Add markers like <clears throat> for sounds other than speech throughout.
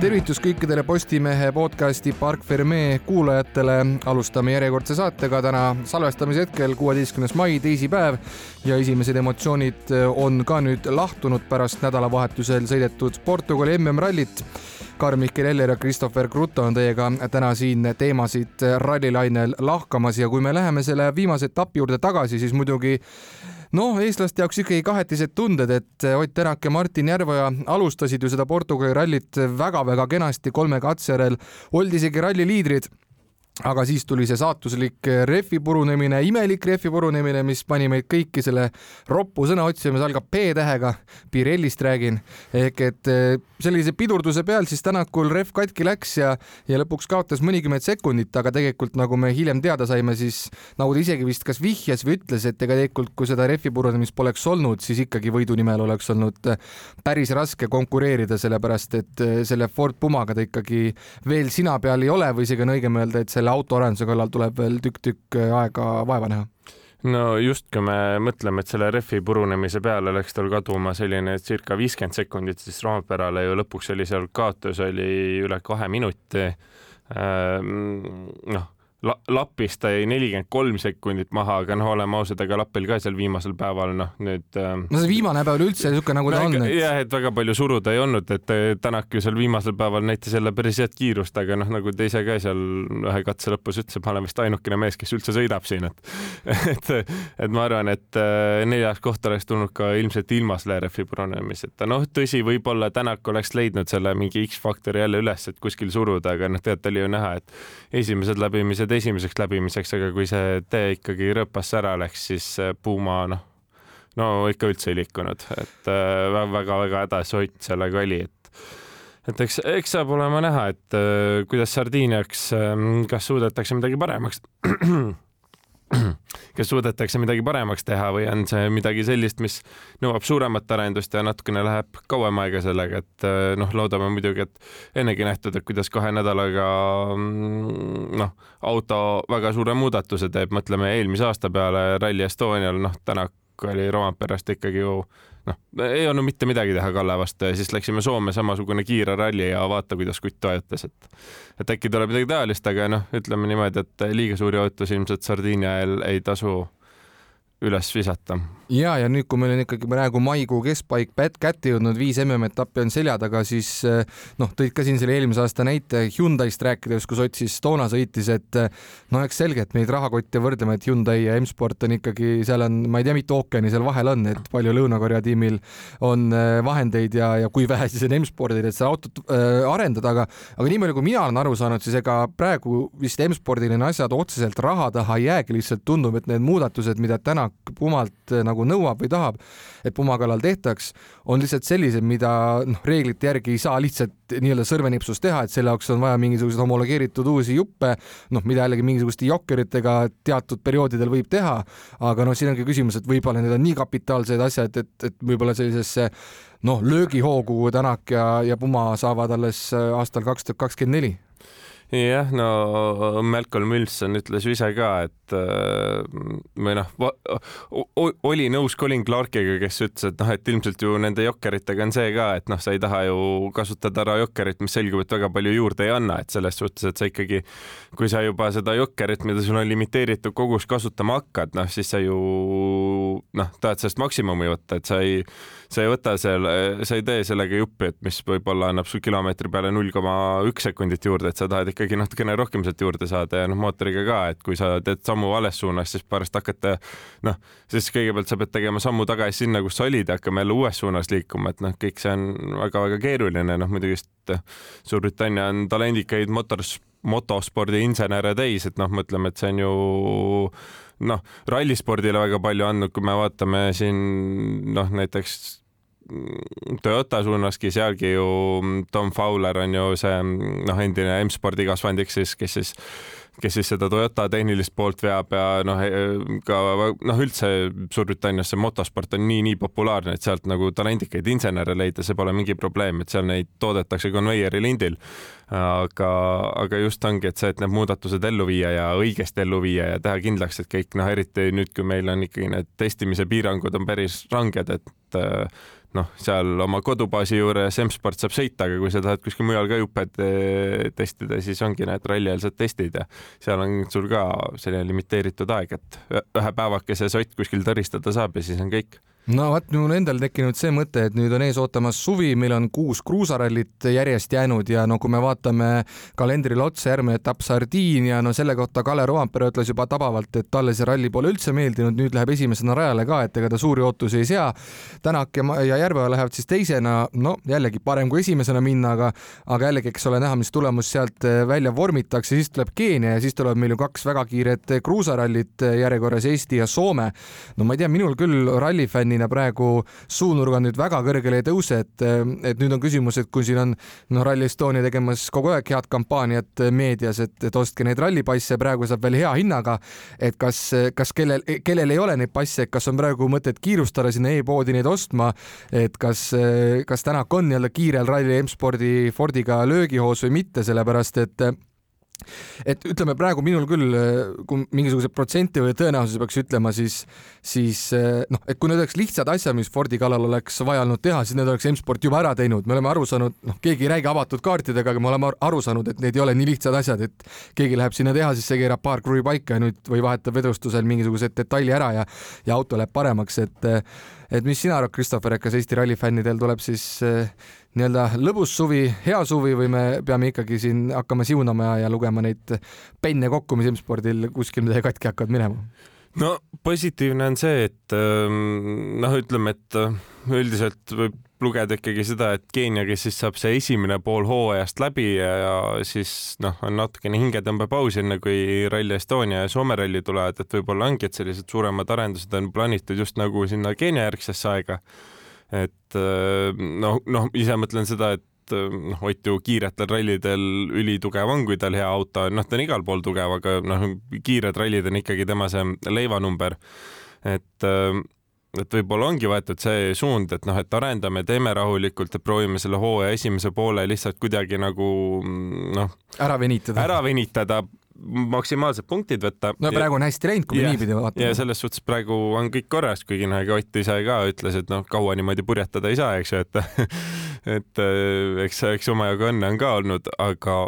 tervitus kõikidele Postimehe podcasti Park Ferme kuulajatele. alustame järjekordse saatega täna salvestamise hetkel, kuueteistkümnes mai, teisipäev ja esimesed emotsioonid on ka nüüd lahtunud pärast nädalavahetusel sõidetud Portugali MM-rallit. Karl-Mihkel Eller ja Christopher Kruto on teiega täna siin teemasid rallilainel lahkamas ja kui me läheme selle viimase etapi juurde tagasi, siis muidugi noh, eestlaste jaoks ikkagi kahetised tunded, et Ott Tänak ja Martin Järveoja alustasid ju seda Portugali rallit väga-väga kenasti kolme katse järel, oldi isegi ralli liidrid aga siis tuli see saatuslik rehvi purunemine, imelik rehvi purunemine, mis pani meid kõiki selle roppu sõna otsima, mis algab P-tähega, Pirellist räägin, ehk et eh, sellise pidurduse peal siis Tänakul rehv katki läks ja, ja lõpuks kaotas mõnikümmend sekundit, aga tegelikult nagu me hiljem teada saime, siis nagu ta isegi vist kas vihjas või ütles, et ega tegelikult, kui seda rehvi purunemist poleks olnud, siis ikkagi võidu nimel oleks olnud päris raske konkureerida, sellepärast et eh, selle Ford Pumaga ta ikkagi veel sina peal ei ole või isegi on õigem öelda, et selle selle autoarenduse kallal tuleb veel tükk-tükk aega vaeva näha no just, kui me mõtleme, et selle rehvi purunemise peale läks tal kaduma selline circa viiskümmend sekundit, siis Rompärale ju lõpuks oli seal kaotus oli üle kahe minuti. Ehm, noh la, lapis ta jäi nelikümmend kolm sekundit maha, aga noh, oleme ausad, ega lapil ka seal viimasel päeval noh, nüüd äh,. no see viimane päev oli üldse niisugune, nagu ta on. jah, et väga palju suruda ei olnud, et äh, Tänak ju seal viimasel päeval näitas jälle päris head kiirust, aga noh, nagu ta ise ka seal ühe katse lõpus ütles, et ma olen vist ainukene mees, kes üldse sõidab siin, et <laughs> et, et ma arvan, et äh, neljas koht oleks tulnud ka ilmselt ilma selle RF-i purunemiseta. noh, tõsi, võib-olla Tänak oleks leidnud selle mingi X-faktori jälle üles, et kuskil suruda, aga noh, tead, oli ju näha, et esimesed läbimised läbid esimeseks läbimiseks, aga kui see tee ikkagi rööpasse ära läks, siis Puma noh, no ikka üldse ei liikunud, et väga-väga äh, hädas Ott sellega oli, et et eks, eks saab olema näha, et äh, kuidas Sardiiniaks, ähm, kas suudetakse midagi paremaks <clears throat> kas suudetakse midagi paremaks teha või on see midagi sellist, mis nõuab suuremat arendust ja natukene läheb kauem aega sellega, et eh, noh, loodame muidugi, et ennegi nähtud, et kuidas kahe nädalaga mm, noh, auto väga suure muudatuse teeb, mõtleme eelmise aasta peale Rally Estonial, noh, Tänak oli Roomperast ikkagi ju noh, ei olnud mitte midagi teha Kalle vastu ja siis läksime Soome samasugune kiire ralli ja vaata, kuidas kutt toetas, et et äkki tuleb midagi taolist, aga noh, ütleme niimoodi, et liiga suuri ootusi ilmselt Sardiinia ei tasu üles visata ja, ja nüüd, kui meil on ikkagi praegu maikuu keskpaik kätte jõudnud, viis MM-etappi on selja taga, siis eh, noh, tõid ka siin selle eelmise aasta näite Hyundai'st rääkides, kus Ott siis toona sõitis, et eh, no eks selge, et meid rahakotti võrdleme, et Hyundai ja M-Sport on ikkagi, seal on, ma ei tea, mitu ookeani seal vahel on, et palju Lõuna-Korea tiimil on eh, vahendeid ja, ja kui vähe siis on M-spordil, et seda autot äh, arendada, aga, aga nii palju, kui mina olen aru saanud, siis ega praegu vist M-spordil on asjad otseselt raha taha ei jäägi, lihtsalt tundub, et need muudatused, mida Tänak Pumalt nagu nagu nõuab või tahab, et puma kallal tehtaks, on lihtsalt sellised, mida noh, reeglite järgi ei saa lihtsalt nii-öelda sõrmenipsust teha, et selle jaoks on vaja mingisuguseid homologeeritud uusi juppe, noh, mida jällegi mingisuguste jokkeritega teatud perioodidel võib teha, aga noh, siin ongi küsimus, et võib-olla need on nii kapitaalsed asjad, et, et võib-olla sellisesse noh, löögihoogu Tänak ja, ja Puma saavad alles aastal kaks tuhat kakskümmend neli jah, no Malcolm Wilson ütles ju ise ka, et äh, või noh, oli nõus Colin Clarkiga, kes ütles, et noh, et ilmselt ju nende jokkeritega on see ka, et noh, sa ei taha ju kasutada ära jokkerit, mis selgub, et väga palju juurde ei anna, et selles suhtes, et sa ikkagi, kui sa juba seda jokkerit, mida sul on limiteeritud kogus kasutama hakkad, noh siis sa ju noh, tahad sellest maksimumi võtta, et sa ei, sa ei võta selle, sa ei tee sellega juppi, et mis võib-olla annab sul kilomeetri peale null koma üks sekundit juurde, et sa tahad ikka ikkagi natukene rohkem sealt juurde saada ja noh, mootoriga ka, et kui sa teed sammu vales suunas, siis pärast hakata noh, siis kõigepealt sa pead tegema sammu tagasi sinna, kus sa olid ja hakkama jälle uues suunas liikuma, et noh, kõik see on väga-väga keeruline, noh muidugi Suurbritannia on talendikaid motors, motospordi insenere täis, et noh, mõtleme, et see on ju noh, rallispordile väga palju andnud, kui me vaatame siin noh, näiteks Toyota suunaski, sealgi ju Tom Fowler on ju see noh, endine M-spordi kasvandik siis, kes siis kes siis seda Toyota tehnilist poolt veab ja noh, ka noh, üldse Suurbritannias see motosport on nii-nii populaarne, et sealt nagu talendikaid insenere leida, see pole mingi probleem, et seal neid toodetakse konveieri lindil. aga, aga just ongi, et see, et need muudatused ellu viia ja õigesti ellu viia ja teha kindlaks, et kõik noh, eriti nüüd, kui meil on ikkagi need testimise piirangud on päris ranged, et noh, seal oma kodubaasi juures M-sport saab sõita, aga kui sa tahad kuskil mujal ka juped testida, siis ongi need rallieelsed testid ja seal on sul ka selline limiteeritud aeg, et ühe päevakese sott kuskil tõristada saab ja siis on kõik no vot, mul endal tekkinud see mõte, et nüüd on ees ootamas suvi, meil on kuus kruusarallit järjest jäänud ja no kui me vaatame kalendrile otsa, järgmine etapp Sardiinia, no selle kohta Kalle Rovampere ütles juba tabavalt, et talle see ralli pole üldse meeldinud, nüüd läheb esimesena rajale ka, et ega ta suuri ootusi ei sea. Tänak ja, ja Järveoja lähevad siis teisena, no jällegi parem kui esimesena minna, aga aga jällegi, eks ole näha, mis tulemus sealt eh, välja vormitakse, siis tuleb Keenia ja siis tuleb meil ju kaks väga kiiret kruusarallit järjekorras Eesti ja Soome. no ma ei tea, minul küll rallifännina fännina praegu suunurgad nüüd väga kõrgele ei tõuse, et, et nüüd on küsimus, et kui siin on noh, Rally Estonia tegemas kogu aeg head kampaaniat meedias, et, et ostke neid rallipasse, praegu saab veel hea hinnaga, et kas, kas kellel, kellel ei ole neid passe, kas on praegu mõtet kiirustada sinna e-poodi neid ostma, et kas, kas Tänak on nii-öelda kiirel ralli M-spordi Fordiga löögihoos või mitte, sellepärast et et ütleme praegu minul küll, kui mingisuguseid protsente või tõenäosusi peaks ütlema, siis, siis noh, et kui need oleks lihtsad asjad, mis Fordi kallal oleks vaja olnud teha, siis need oleks M-sport juba ära teinud, me oleme aru saanud, noh, keegi ei räägi avatud kaartidega, aga me oleme aru saanud, et need ei ole nii lihtsad asjad, et keegi läheb sinna tehasesse, keerab paar kruvi paika ja nüüd või vahetab vedustusel mingisugused detaili ära ja, ja auto läheb paremaks, et et mis sina arvad, Christopher, kas Eesti rallifännidel tuleb siis äh, nii-öelda lõbus suvi, hea suvi või me peame ikkagi siin hakkama siunama ja, ja lugema neid penne kokku, mis M-spordil kuskil midagi katki hakkavad minema? no positiivne on see, et ähm, noh, ütleme, et äh, üldiselt võib lugeda ikkagi seda, et Keenia, kes siis saab see esimene pool hooajast läbi ja, ja siis noh, on natukene hingetõmbepaus, enne kui Rally Estonia ja Soome ralli tulevad, et võib-olla ongi, et sellised suuremad arendused on plaanitud just nagu sinna Keenia järgsesse aega. Et äh, noh, noh, ise mõtlen seda, et äh, noh, Ott ju kiiretel rallidel ülitugev on, kui tal hea auto on, noh, ta on igal pool tugev, aga noh, kiired rallid on ikkagi tema see leivanumber. et äh, et võib-olla ongi võetud see suund, et noh, et arendame, teeme rahulikult, et proovime selle hooaja esimese poole lihtsalt kuidagi nagu noh, ära venitada, ära venitada, maksimaalsed punktid võtta. no praegu on hästi läinud, kui me niipidi vaatame. ja selles suhtes praegu on kõik korras, kuigi noh, ega Ott ise ka ütles, et noh, kaua niimoodi purjetada ei saa, eks ju, et <laughs> et eks, eks omajagu õnne on ka olnud, aga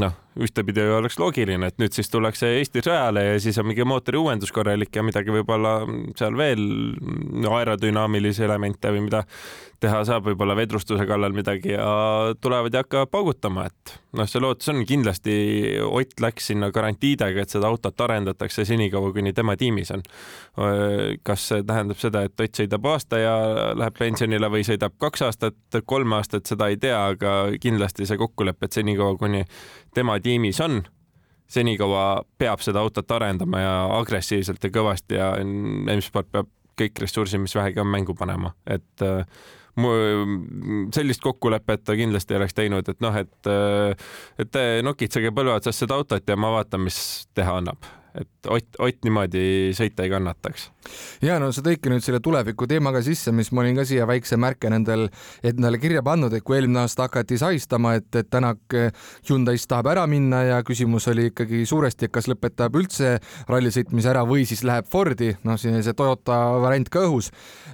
noh, ühtepidi oleks loogiline, et nüüd siis tullakse Eestis rajale ja siis on mingi mootori uuendus korralik ja midagi võib-olla seal veel no, aerodünaamilisi elemente või mida teha saab, võib-olla vedrustuse kallal midagi ja tulevad ja hakkavad paugutama, et noh, see lootus on kindlasti, Ott läks sinna garantiidega, et seda autot arendatakse senikaua, kuni tema tiimis on. kas see tähendab seda, et Ott sõidab aasta ja läheb pensionile või sõidab kaks aastat, kolm aastat, seda ei tea, aga kindlasti see kokkulepe, et senikaua, kuni tema tiimis on. Senikaua peab seda autot arendama ja agressiivselt ja kõvasti ja M-sport peab kõik ressursid, mis vähegi on, mängu panema, et äh, sellist kokkulepet ta kindlasti oleks teinud, et noh, et, et te nokitsege põlve otsas seda autot ja ma vaatan, mis teha annab et Ott, Ott niimoodi sõita ei kannataks. ja no sa tõidki nüüd selle tuleviku teema ka sisse, mis ma olin ka siia väikse märke nendel endale kirja pannud, et kui eelmine aasta hakati sahistama, et, et Tänak Hyundai'st tahab ära minna ja küsimus oli ikkagi suuresti, et kas lõpetab üldse ralli sõitmise ära või siis läheb Fordi, noh, siin oli see Toyota variant ka õhus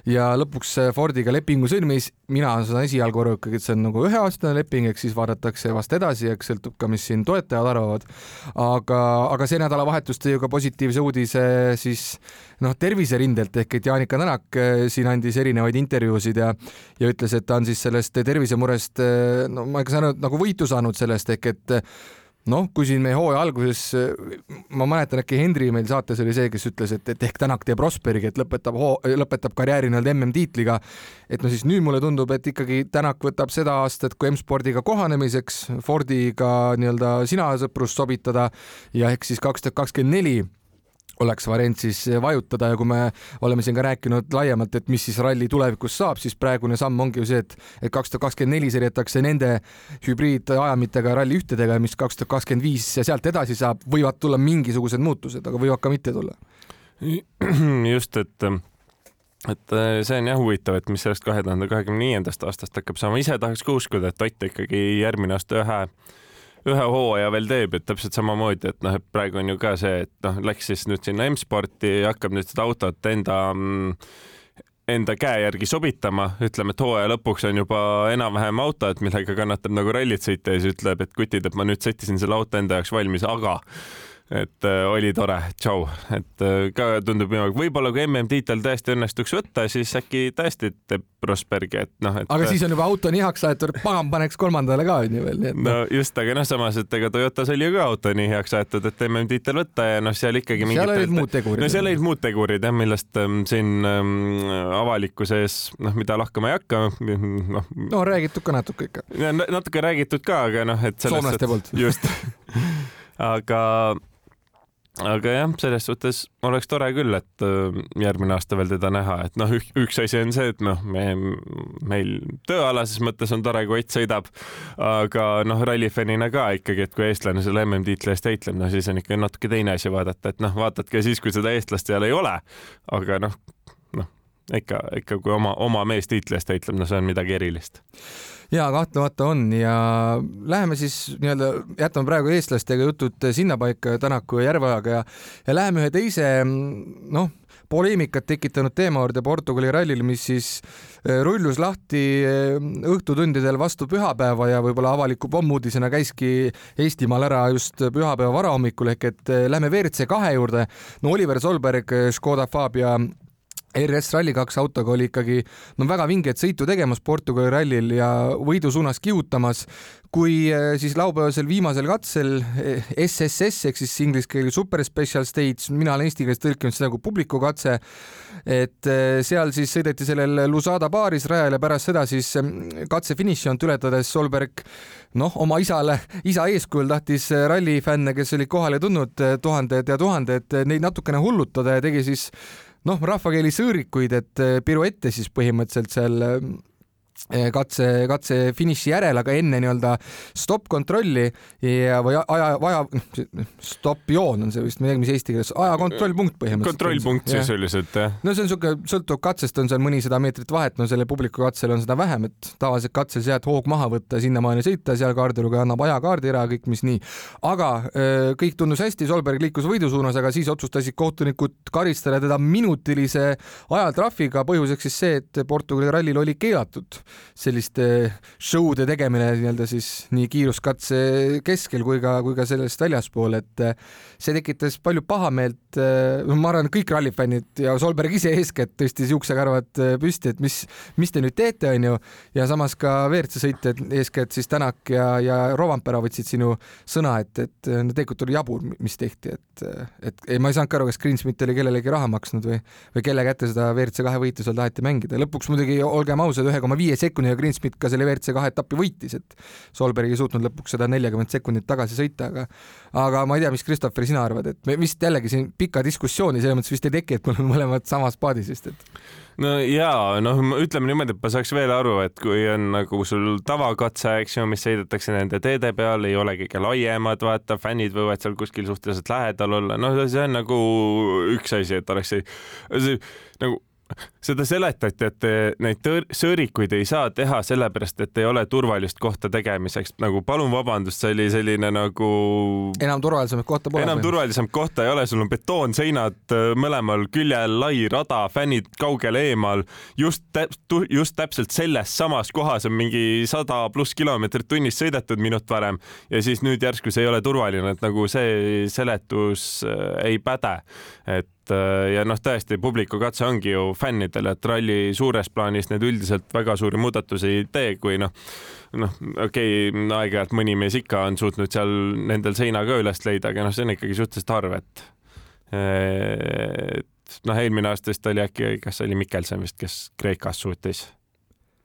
ja lõpuks Fordiga lepingu sõlmis. mina saan esialgu aru ikkagi, et see on nagu üheaastane leping, eks siis vaadatakse vast edasi, eks sõltub ka, mis siin toetajad arvavad. aga, aga see nädalavahetus ju ka positiivse uudise siis noh, terviserindelt ehk et Jaanika Tänak eh, siin andis erinevaid intervjuusid ja ja ütles, et ta on siis sellest tervisemurest eh, no ma ei saa nagu võitu saanud sellest ehk et noh, kui siin meie hooaja alguses, ma mäletan, äkki Hendri meil saates oli see, kes ütles, et, et ehk Tänak teeb Rosbergi, et lõpetab hoo, lõpetab karjääri nii-öelda MM-tiitliga. et no siis nüüd mulle tundub, et ikkagi Tänak võtab seda aastat kui M-spordiga kohanemiseks, Fordiga nii-öelda sina sõprust sobitada ja ehk siis kaks tuhat kakskümmend neli oleks variant siis vajutada ja kui me oleme siin ka rääkinud laiemalt, et mis siis ralli tulevikus saab, siis praegune samm ongi ju see, et, et kaks tuhat kakskümmend neli sõidetakse nende hübriidajamitega ralli ühtedega, mis kaks tuhat kakskümmend viis ja sealt edasi saab, võivad tulla mingisugused muutused, aga võivad ka mitte tulla. <clears throat> just, et et see on jah huvitav, et mis sellest kahe tuhande kahekümne viiendast aastast hakkab saama, ise tahaks ka uskuda, et Ott ikkagi järgmine aasta ühe ühe hooaja veel teeb, et täpselt samamoodi, et noh, et praegu on ju ka see, et noh, läks siis nüüd sinna M-sporti hakkab nüüd seda autot enda enda käe järgi sobitama, ütleme, et hooaja lõpuks on juba enam-vähem auto, et millega kannatab nagu rallit sõita ja siis ütleb, et kutid, et ma nüüd sättisin selle auto enda jaoks valmis, aga et äh, oli tore, tšau, et äh, ka tundub minu, võib-olla kui MM-tiitel tõesti õnnestuks võtta, siis äkki tõesti teeb Rosbergi, et noh, et. aga siis on juba auto nii heaks aetud, pagan paneks kolmandale ka onju veel, nii et. no just, aga noh, samas, et ega Toyotas oli ju ka auto nii heaks aetud, et MM-tiitel võtta ja noh, seal ikkagi. seal olid muud tegurid. no seal olid muud tegurid jah, millest ähm, siin ähm, avalikkuse ees, noh, mida lahkama ei hakka, noh. no räägitud ka natuke ikka. natuke räägitud ka, aga noh, et. soomlaste poolt. just <laughs> aga aga jah, selles suhtes oleks tore küll, et äh, järgmine aasta veel teda näha, et noh, üks asi on see, et noh, me, meil tööalases mõttes on tore, kui Ott sõidab, aga noh, rallifännina ka ikkagi, et kui eestlane selle MM-tiitli eest heitleb, no siis on ikka natuke teine asi vaadata, et noh, vaatad ka siis, kui seda eestlast seal ei ole, aga noh, noh ikka, ikka kui oma, oma mees tiitli eest heitleb, no see on midagi erilist ja kahtlemata on ja läheme siis nii-öelda, jätame praegu eestlastega jutud sinnapaika Tänaku ja Järveojaga ja, ja läheme ühe teise noh, poleemikat tekitanud teema juurde Portugali rallil, mis siis eh, rullus lahti eh, õhtutundidel vastu pühapäeva ja võib-olla avaliku pommuudisena käiski Eestimaal ära just pühapäeva varahommikul ehk et eh, lähme WRC kahe juurde. no Oliver Solberg, Škoda Fabia RS Rally2 autoga oli ikkagi no väga vinget sõitu tegemas Portugali rallil ja võidu suunas kihutamas, kui eh, siis laupäevasel viimasel katsel SSS eh, ehk siis inglise keeles Super Special Stage, mina olen eesti keeles tõlkinud seda kui publiku katse, et eh, seal siis sõideti sellel Lusada baaris rajal ja pärast seda siis katse finišijoont ületades Solberg noh, oma isale, isa eeskujul tahtis rallifänne, kes olid kohale tulnud, tuhanded ja tuhanded, neid natukene hullutada ja tegi siis noh, rahvakeeli sõõrikuid, et eh, piruette siis põhimõtteliselt seal Eh, katse, katse finiši järel, aga enne nii-öelda stopp-kontrolli ja, või aja, aja, stopp-joon on see vist midagi, mis eesti keeles, ajakontrollpunkt põhimõtteliselt. kontrollpunkt sisuliselt jah? no see on niisugune, sõltub katsest, on seal mõnisada meetrit vahet, no selle publiku katsel on seda vähem, et tavaliselt katsel jääd hoog maha võtta, sinnamaani sõita, seal kaardilugeja annab ajakaardi ära, kõik, mis nii. aga eh, kõik tundus hästi, Solberg liikus võidu suunas, aga siis otsustasid kohtunikud karistada teda minutilise ajatrahviga, põhjuseks siis see, et Portugali rallil oli keelatud selliste show'de tegemine nii-öelda siis nii kiiruskatse keskel kui ka, kui ka sellest väljaspool, et eh, see tekitas palju pahameelt. noh, ma arvan, kõik rallifännid ja Solberg ise eeskätt tõstis juuksekarvad eh, püsti, et mis, mis te nüüd teete, onju. ja samas ka WRC sõitjad, eeskätt siis Tänak ja, ja Rovanpera võtsid sinu sõna, et, et tegelikult oli jabur, mis tehti, et, et ei, ma ei saanudki aru, kas Greensmit oli kellelegi raha maksnud või, või kelle kätte seda WRC kahe võitu seal taheti mängida. lõpuks muidugi, olgem ausad, ühe koma viie sekundiga Greensmit ka selle WRC kahe etappi võitis, et Solberg ei suutnud lõpuks seda neljakümmet sekundit tagasi sõita, aga aga ma ei tea, mis Christopher, sina arvad, et me vist jällegi siin pika diskussiooni selles mõttes vist ei teki, et me oleme mõlemad samas paadis vist, et no jaa, noh, ütleme niimoodi, et ma saaks veel aru, et kui on nagu sul tavakatse, eks ju, mis sõidetakse nende teede peal, ei ole kõige laiemad, vaata, fännid võivad seal kuskil suhteliselt lähedal olla, noh, see on nagu üks asi, et oleks see, see nagu <laughs> seda seletati, et neid sõõrikuid ei saa teha sellepärast, et ei ole turvalist kohta tegemiseks. nagu palun vabandust, see oli selline nagu. enam turvalisemat kohta pole. enam turvalisemat kohta ei ole, sul on betoonseinad äh, mõlemal küljel, lai rada, fännid kaugel eemal. just täp-, just täpselt selles samas kohas on mingi sada pluss kilomeetrit tunnis sõidetud minut varem ja siis nüüd järsku see ei ole turvaline, et nagu see seletus äh, ei päde. et Äh, ja noh, tõesti publiku katse ongi ju fännidele, et ralli suures plaanis need üldiselt väga suuri muudatusi ei tee, kui noh, noh, okei okay,, aeg-ajalt mõni mees ikka on suutnud seal nendel seina ka üles leida, aga noh, see on ikkagi suhteliselt harv, et et noh, eelmine aasta vist oli äkki, kas oli Mikkelson vist, kes Kreekas suutis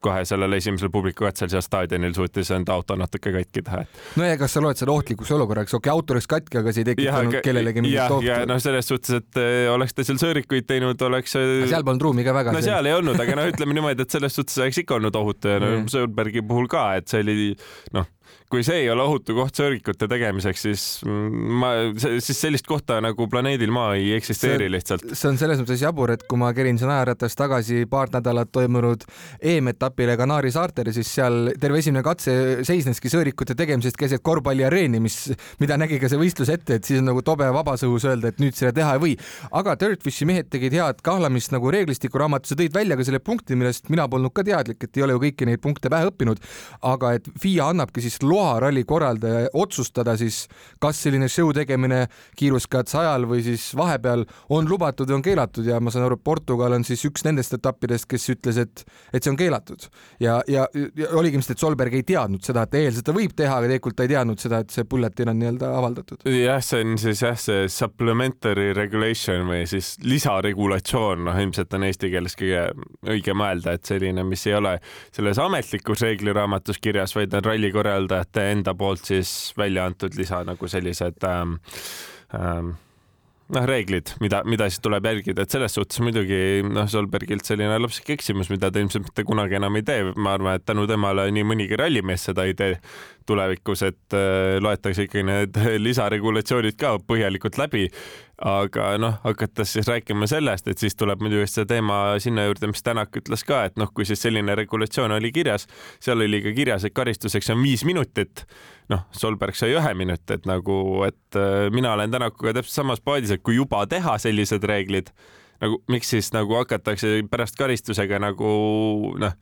kohe sellel esimesel publikukatsel seal staadionil suutis enda auto natuke katki teha. no ja kas sa loed seda ohtlikuks olukorraks, okei okay,, auto oleks katki, aga see ei tekitanud kellelegi mingit ohtu. noh, selles suhtes, et eh, oleks ta seal sõõrikuid teinud, oleks. seal polnud ruumi ka väga. no seal ei olnud, aga noh, ütleme niimoodi, et selles suhtes oleks ikka olnud ohutu ja no Sõõrbergi puhul ka, et see oli noh kui see ei ole ohutu koht sõõrikute tegemiseks, siis ma, siis sellist kohta nagu planeedil Maa ei eksisteeri see, lihtsalt. see on selles mõttes jabur, et kui ma kerin ajaratast tagasi paar nädalat toimunud EM-etapile Kanaari saartel, siis seal terve esimene katse seisneski sõõrikute tegemisest keset korvpalliareeni, mis, mida nägi ka see võistlus ette, et siis on nagu tobe vabas õhus öelda, et nüüd seda teha ei või. aga Dirtfishi mehed tegid head kahlamist nagu reeglistiku raamatus ja tõid välja ka selle punkti, millest mina polnud ka teadlik, et ei ole ju kõiki neid punkte pähe õppinud. aga et FIA annabki siis loa loa ralli korraldaja otsustada siis, kas selline show tegemine kiiruskatse ajal või siis vahepeal on lubatud või on keelatud. Ja ma saan aru, Portugal on siis üks nendest etappidest, kes ütles, et, et see on keelatud. Ja, ja, ja oligi vist, et Solberg ei teadnud seda, et EL seda võib teha, aga tegelikult ta ei teadnud seda, et see bulletin on nii-öelda avaldatud. jah, see on siis jah, see supplementary regulation või siis lisaregulatsioon, noh, ilmselt on eesti keeles kõige õigem öelda, et selline, mis ei ole selles ametlikus reegliraamatus kirjas, vaid on ralli korraldajate olete enda poolt siis välja antud lisa nagu sellised ähm, ähm, noh, reeglid, mida, mida siis tuleb jälgida, et selles suhtes muidugi noh, Solbergilt selline lapsik eksimus, mida ta ilmselt mitte kunagi enam ei tee. ma arvan, et tänu temale nii mõnigi rallimees seda ei tee tulevikus, et äh, loetakse ikkagi need <laughs> lisaregulatsioonid ka põhjalikult läbi. aga noh, hakates siis rääkima sellest, et siis tuleb muidugi see teema sinna juurde, mis Tänak ütles ka, et noh, kui siis selline regulatsioon oli kirjas, seal oli ka kirjas, et karistuseks on viis minutit. noh, Solberg sai ühe minuti, et nagu, et äh, mina olen Tänakuga täpselt samas paadis, et kui juba teha sellised reeglid, nagu miks siis nagu hakatakse pärast karistusega nagu noh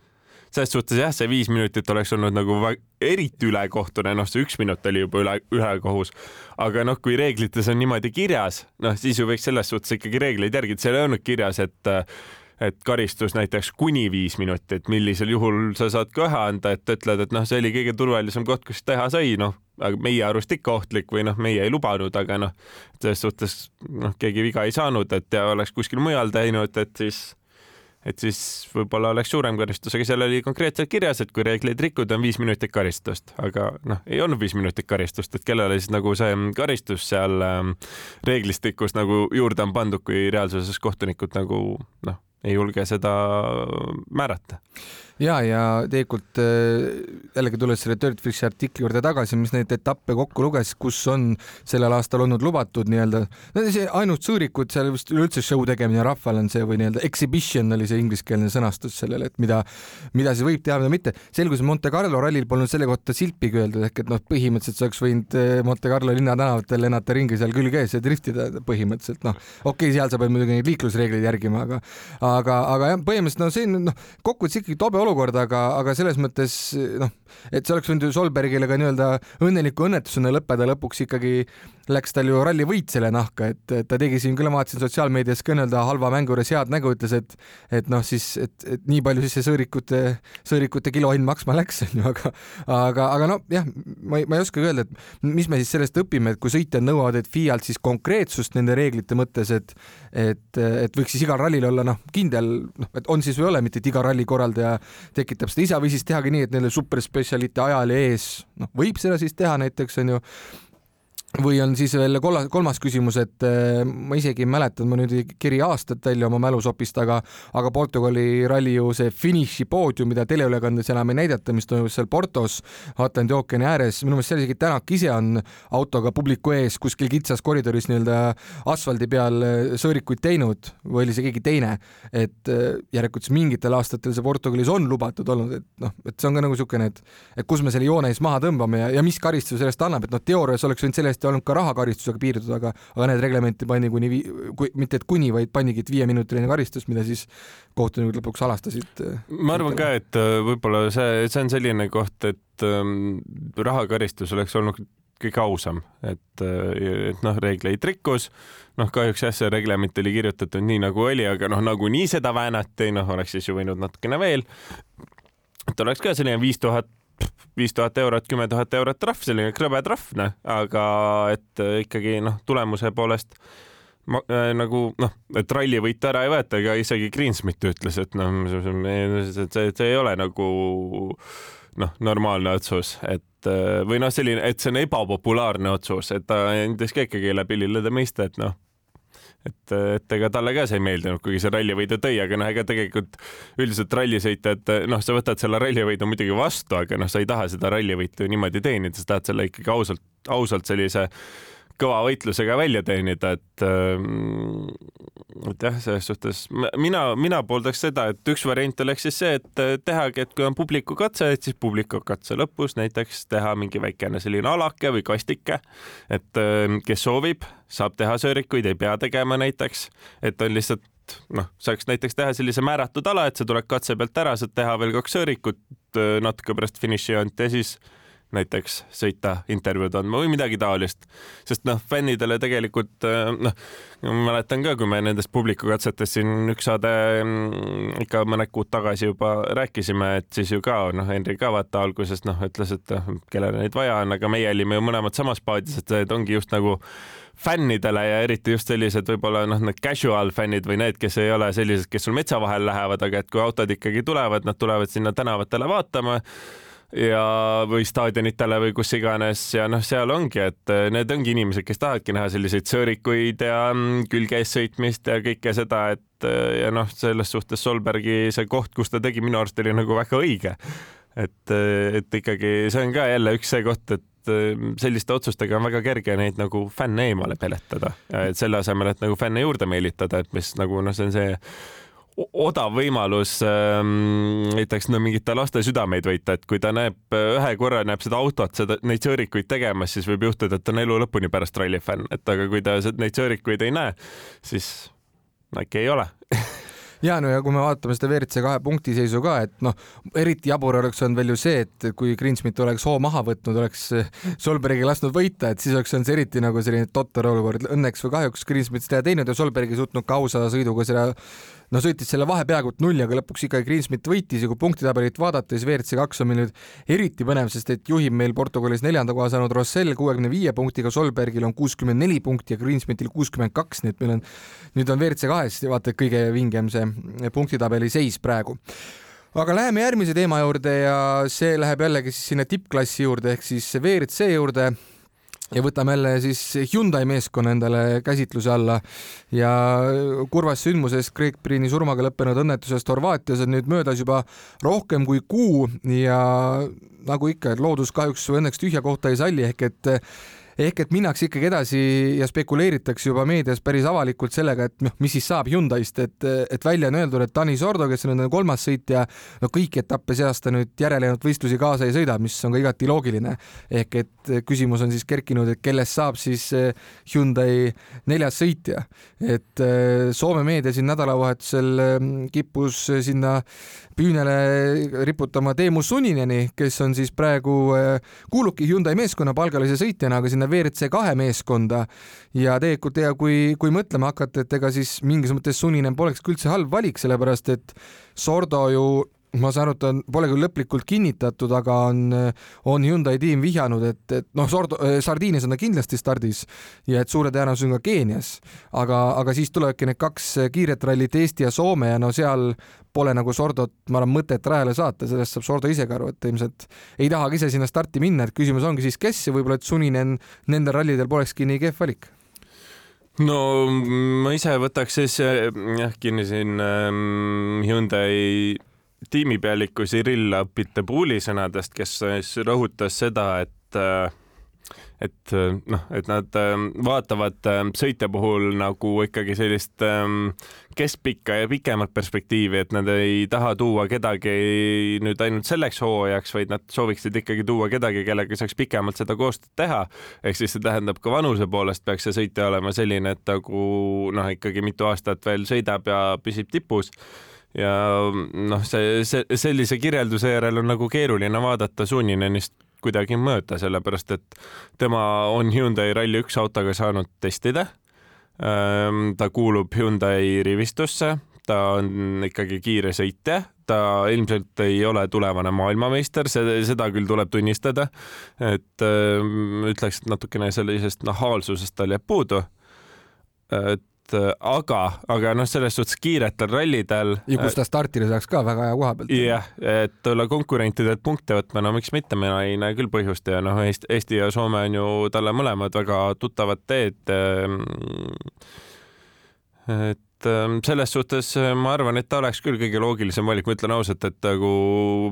selles suhtes jah, see viis minutit oleks olnud nagu eriti ülekohtune, noh, see üks minut oli juba üle, ülekohus. aga noh, kui reeglites on niimoodi kirjas, noh, siis ju võiks selles suhtes ikkagi reegleid järgida, seal ei olnud kirjas, et et karistus näiteks kuni viis minutit, millisel juhul sa saad ka ühe anda, et ütled, et noh, see oli kõige turvalisem koht, kus teha sai, noh, aga meie arust ikka ohtlik või noh, meie ei lubanud, aga noh, selles suhtes noh, keegi viga ei saanud, et ja oleks kuskil mujal teinud, et siis et siis võib-olla oleks suurem karistus, aga seal oli konkreetselt kirjas, et kui reegleid rikkuda, on viis minutit karistust, aga noh, ei olnud viis minutit karistust, et kellele siis nagu see karistus seal ähm, reeglistikus nagu juurde on pandud, kui reaalsuses kohtunikud nagu noh, ei julge seda määrata ja, ja tegelikult äh, jällegi tulles selle Dirtfishi artikli juurde tagasi, mis neid etappe kokku luges, kus on sellel aastal olnud lubatud nii-öelda, no see ainult sõõrikud seal vist üleüldse show tegemine rahvale on see või nii-öelda exhibition oli see ingliskeelne sõnastus sellele, et mida, mida see võib teha, mida mitte. selgus, et Monte Carlo rallil polnud selle kohta silpigi öeldud, ehk et noh, põhimõtteliselt sa oleks võinud äh, Monte Carlo linnatänavatel lennata ringi seal külge ees ja driftida põhimõtteliselt, noh, okei okay,, seal sa pead muidugi neid liiklusreegleid järgima, aga aga, aga jah, põhimõtteliselt no see noh, kokkuvõttes ikkagi tobe olukord aga, aga selles mõttes noh, et see oleks võinud ju Solbergile ka nii-öelda õnneliku õnnetusena lõppeda, lõpuks ikkagi läks tal ju rallivõit selle nahka, et ta tegi siin küll, ma vaatasin sotsiaalmeedias ka nii-öelda halva mängu juures head nägu, ütles, et et noh, siis et, et nii palju siis see sõõrikute, sõõrikute kilohind maksma läks, onju, aga aga, aga noh, jah, ma ei, ma ei oskagi öelda, et mis me siis sellest õpime, et kui sõitjad nõuavad, et FIA-lt siis konkreetsust nende reeglite mõttes, et et, et võiks siis igal rallil olla noh, kindel, noh, et on siis või ei ole, mitte et iga ralli korraldaja tekitab seda. Ise või siis tehagi nii, et neil superspetsialite ajal ees, noh, võib seda siis teha näiteks onju või on siis veel kolla, kolmas küsimus, et äh, ma isegi ei mäleta, ma nüüd ei kiri aastat välja oma mälusopist, aga aga Portugali ralli ju see finiši poodium, mida teleülekandes enam ei näidata, mis toimus seal Portos Atlandi ookeani ääres, minu meelest seal isegi Tänak ise on autoga publiku ees kuskil kitsas koridoris nii-öelda asfaldi peal äh, sõõrikuid teinud või oli see keegi teine, et äh, järelikult siis mingitel aastatel see Portugalis on lubatud olnud, et noh, et see on ka nagu niisugune, et et kus me selle joone siis maha tõmbame ja, ja mis karistuse sellest annab, et noh, teoorias oleks võinud sellest kindlasti olnud ka rahakaristusega piirduda, aga, aga need reglementi pandi kuni, kui mitte et kuni, vaid pandigi, et viieminutiline karistus, mida siis kohtunikud lõpuks alastasid. Äh, ma arvan ka, et äh, võib-olla see, see on selline koht, et ähm, rahakaristus oleks olnud kõige ausam, et, äh, et noh, reegleid rikkus, noh, kahjuks jah, see reglement oli kirjutatud nii nagu oli, aga noh, nagunii seda väänati, noh, oleks siis ju võinud natukene veel. et oleks ka selline viis tuhat viis tuhat eurot, kümme tuhat eurot trahv, selline krõbe trahv, noh, aga et äh, ikkagi noh, tulemuse poolest ma, äh, nagu noh, et rallivõitu ära ei võeta, ega isegi Greensmit ütles, et noh, see, see, see ei ole nagu noh, normaalne otsus, et äh, või noh, selline, et see on ebapopulaarne otsus, et ta andis ka ikkagi läbi lillede mõista, et noh, et, et ega talle ka see ei meeldinud, kuigi see rallivõidu tõi, aga noh, ega tegelikult üldiselt rallisõitjad, noh, sa võtad selle rallivõidu muidugi vastu, aga noh, sa ei taha seda rallivõitu niimoodi teenida, sa tahad selle ikkagi ausalt, ausalt sellise kõva võitlusega välja teenida, et ähm, et jah, selles suhtes mina, mina pooldaks seda, et üks variant oleks siis see, et tehagi, et kui on publiku katse, et siis publiku katse lõpus näiteks teha mingi väikene selline alake või kastike, et ähm, kes soovib, saab teha söörikuid, ei pea tegema näiteks, et on lihtsalt noh, saaks näiteks teha sellise määratud ala, et sa tuled katse pealt ära, saad teha veel kaks söörikut äh, natuke pärast finišijoont ja siis näiteks sõita intervjuud andma või midagi taolist. sest noh, fännidele tegelikult äh, noh, mäletan ka, kui me nendest publikukatsetest siin üks saade mm, ikka mõned kuud tagasi juba rääkisime, et siis ju ka noh, Henri ka vaata alguses noh, ütles, et noh, kellele neid vaja on, aga meie olime ju mõlemad samas paadis, et need ongi just nagu fännidele ja eriti just sellised võib-olla noh, need casual fännid või need, kes ei ole sellised, kes sul metsa vahel lähevad, aga et kui autod ikkagi tulevad, nad tulevad sinna tänavatele vaatama ja, või staadionitele või kus iganes ja noh, seal ongi, et eh, need ongi inimesed, kes tahavadki näha selliseid sõõrikuid ja mm, külge ees sõitmist ja kõike seda, et eh, ja noh, selles suhtes Solbergi see koht, kus ta tegi, minu arust oli nagu väga õige. et, eh, et ikkagi see on ka jälle üks see koht, et selliste otsustega on väga kerge neid nagu fänne eemale peletada, et selle asemel, et nagu fänne juurde meelitada, et mis nagu noh, see on see odav võimalus ähm, näiteks no mingite laste südameid võita, et kui ta näeb ühe korra näeb seda autot, seda, neid sõõrikuid tegemas, siis võib juhtuda, et ta on elu lõpuni pärast rallifänn, et aga kui ta neid sõõrikuid ei näe, siis äkki ei ole <laughs> ja no ja kui me vaatame seda WRC kahe punktiseisu ka, et noh, eriti jabur oleks olnud veel ju see, et kui Greensmit oleks hoo maha võtnud, oleks Solbergi lasknud võita, et siis oleks olnud see eriti nagu selline totter olukord. Õnneks või kahjuks Greensmit seda ei teinud ja Solberg ei suutnud ka ausa sõiduga seda no sõitis selle vahe peaaegu et nulli, aga lõpuks ikkagi Greensmit võitis ja kui punktitabelit vaadata, siis WRC kaks on meil nüüd eriti põnev, sest et juhib meil Portugalis neljanda koha saanud Rossell kuuekümne viie punktiga, Solbergil on kuuskümmend neli punkti ja Greensmitil kuuskümmend kaks, nii et meil on, nüüd on WRC kahes vaata kõige vingem see punktitabeli seis praegu. Aga läheme järgmise teema juurde ja see läheb jällegi siis sinna tippklassi juurde ehk siis WRC juurde ja võtame jälle siis Hyundai meeskonna endale käsitluse alla. Ja kurvast sündmusest Craig Priini surmaga lõppenud õnnetusest Horvaatias on nüüd möödas juba rohkem kui kuu. Ja nagu ikka, et loodus kahjuks õnneks tühja kohta ei salli ehk et ehk et minnakse ikkagi edasi ja spekuleeritakse juba meedias päris avalikult sellega, et noh, mis siis saab Hyundai'st, et, et välja on öeldud, et Tanis Ordo, kes on nende kolmas sõitja, no kõiki etappe seast ta nüüd järelejäänud võistlusi kaasa ei sõida, mis on ka igati loogiline. ehk et küsimus on siis kerkinud, et kellest saab siis eh, Hyundai neljas sõitja, et eh, Soome meedia siin nädalavahetusel eh, kippus sinna püünele riputama Teemu Sunineni, kes on siis praegu, kuulubki Hyundai meeskonna palgalise sõitjana, aga sinna WRC kahe meeskonda ja tegelikult ja kui, kui mõtlema hakata, et ega siis mingis mõttes Suninen polekski üldse halb valik, sellepärast et Sordo ju ma saan aru, et on, pole küll lõplikult kinnitatud, aga on, on Hyundai tiim vihjanud, et, et noh, Sordo, Sardiinias on ta kindlasti stardis ja et suure tõenäosusega Keenias, aga, aga siis tulevadki need kaks kiiret rallit Eesti ja Soome ja no seal pole nagu Sordot, ma arvan, mõtet rajale saata, sellest saab Sordo ise ka aru, et ilmselt ei tahagi ise sinna starti minna, et küsimus ongi siis, kes ja võib-olla, et Suninen nendel rallidel polekski nii kehv valik. No ma ise võtaks siis jah kinni siin ähm, Hyundai tiimipealiku Cyril Abitebouli sõnadest, kes siis rõhutas seda, et et noh, et nad äh, vaatavad sõitja puhul nagu ikkagi sellist ähm, keskpikka ja pikemat perspektiivi, et nad ei taha tuua kedagi nüüd ainult selleks hooajaks, vaid nad sooviksid ikkagi tuua kedagi, kellega saaks pikemalt seda koostööd teha. ehk siis see tähendab ka vanuse poolest peaks see sõitja olema selline, et nagu noh, ikkagi mitu aastat veel sõidab ja püsib tipus ja noh, see, see sellise kirjelduse järel on nagu keeruline vaadata Suuninenist kuidagi mööda, sellepärast et tema on Hyundai Rally1 autoga saanud testida. Ehm, ta kuulub Hyundai rivistusse, ta on ikkagi kiire sõitja, ta ilmselt ei ole tulevane maailmameister, seda küll tuleb tunnistada. et ehm, ütleks, et natukene sellisest nahaalsusest tal jääb puudu. Et aga, aga noh, selles suhtes kiiretel rallidel. ja kus ta startida saaks ka väga hea koha pealt. jah, et olla konkurentidelt punkte võtma, no miks mitte, mina ei näe küll põhjust ja noh, Eesti ja Soome on ju talle mõlemad väga tuttavad teed. Et ähm, selles suhtes äh, ma arvan, et ta oleks küll kõige loogilisem valik, ma ütlen ausalt, et nagu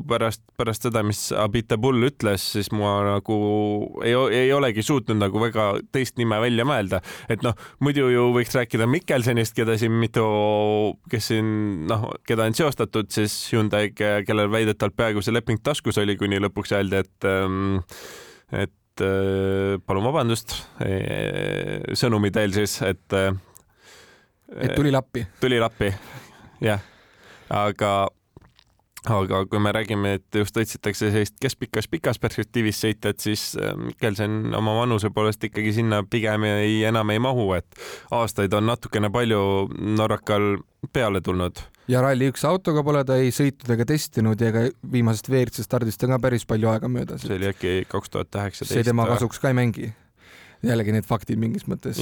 pärast, pärast seda, mis Abita Bull ütles, siis ma nagu ei, ei olegi suutnud nagu väga teist nime välja mõelda, et noh, muidu ju võiks rääkida Mikkelsonist, keda siin mitu, kes siin noh, keda on seostatud siis Hyundai, kellel väidetavalt peaaegu see leping taskus oli, kuni lõpuks öeldi, et ähm, et äh, palun vabandust äh, sõnumi teel siis, et et tuli lappi? tuli lappi, jah. aga, aga kui me räägime, et just otsitakse sellist keskpikas, pikas perspektiivis sõitjat, siis äh, Mikkelsen oma vanuse poolest ikkagi sinna pigem ei, enam ei mahu, et aastaid on natukene palju Norrakal peale tulnud ja Rally1 autoga pole ta ei sõitnud ega testinud ega viimasest WRC stardist on ka päris palju aega möödas. see oli äkki kaks tuhat üheksateist. see tema kasuks ka ei mängi jällegi need faktid mingis mõttes.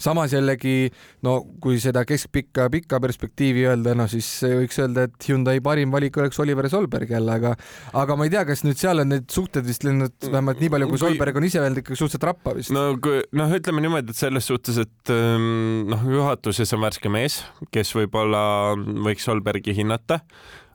samas jällegi no kui seda keskpikka, pikka perspektiivi öelda, no siis võiks öelda, et Hyundai parim valik oleks Oliver Solberg jälle, aga aga ma ei tea, kas nüüd seal on need suhted vist läinud vähemalt nii palju, kui Solberg on ise öelnud, ikka suhteliselt rappa vist. no kui noh, ütleme niimoodi, et selles suhtes, et ähm, noh, juhatuses on värske mees, kes võib-olla võiks Solbergi hinnata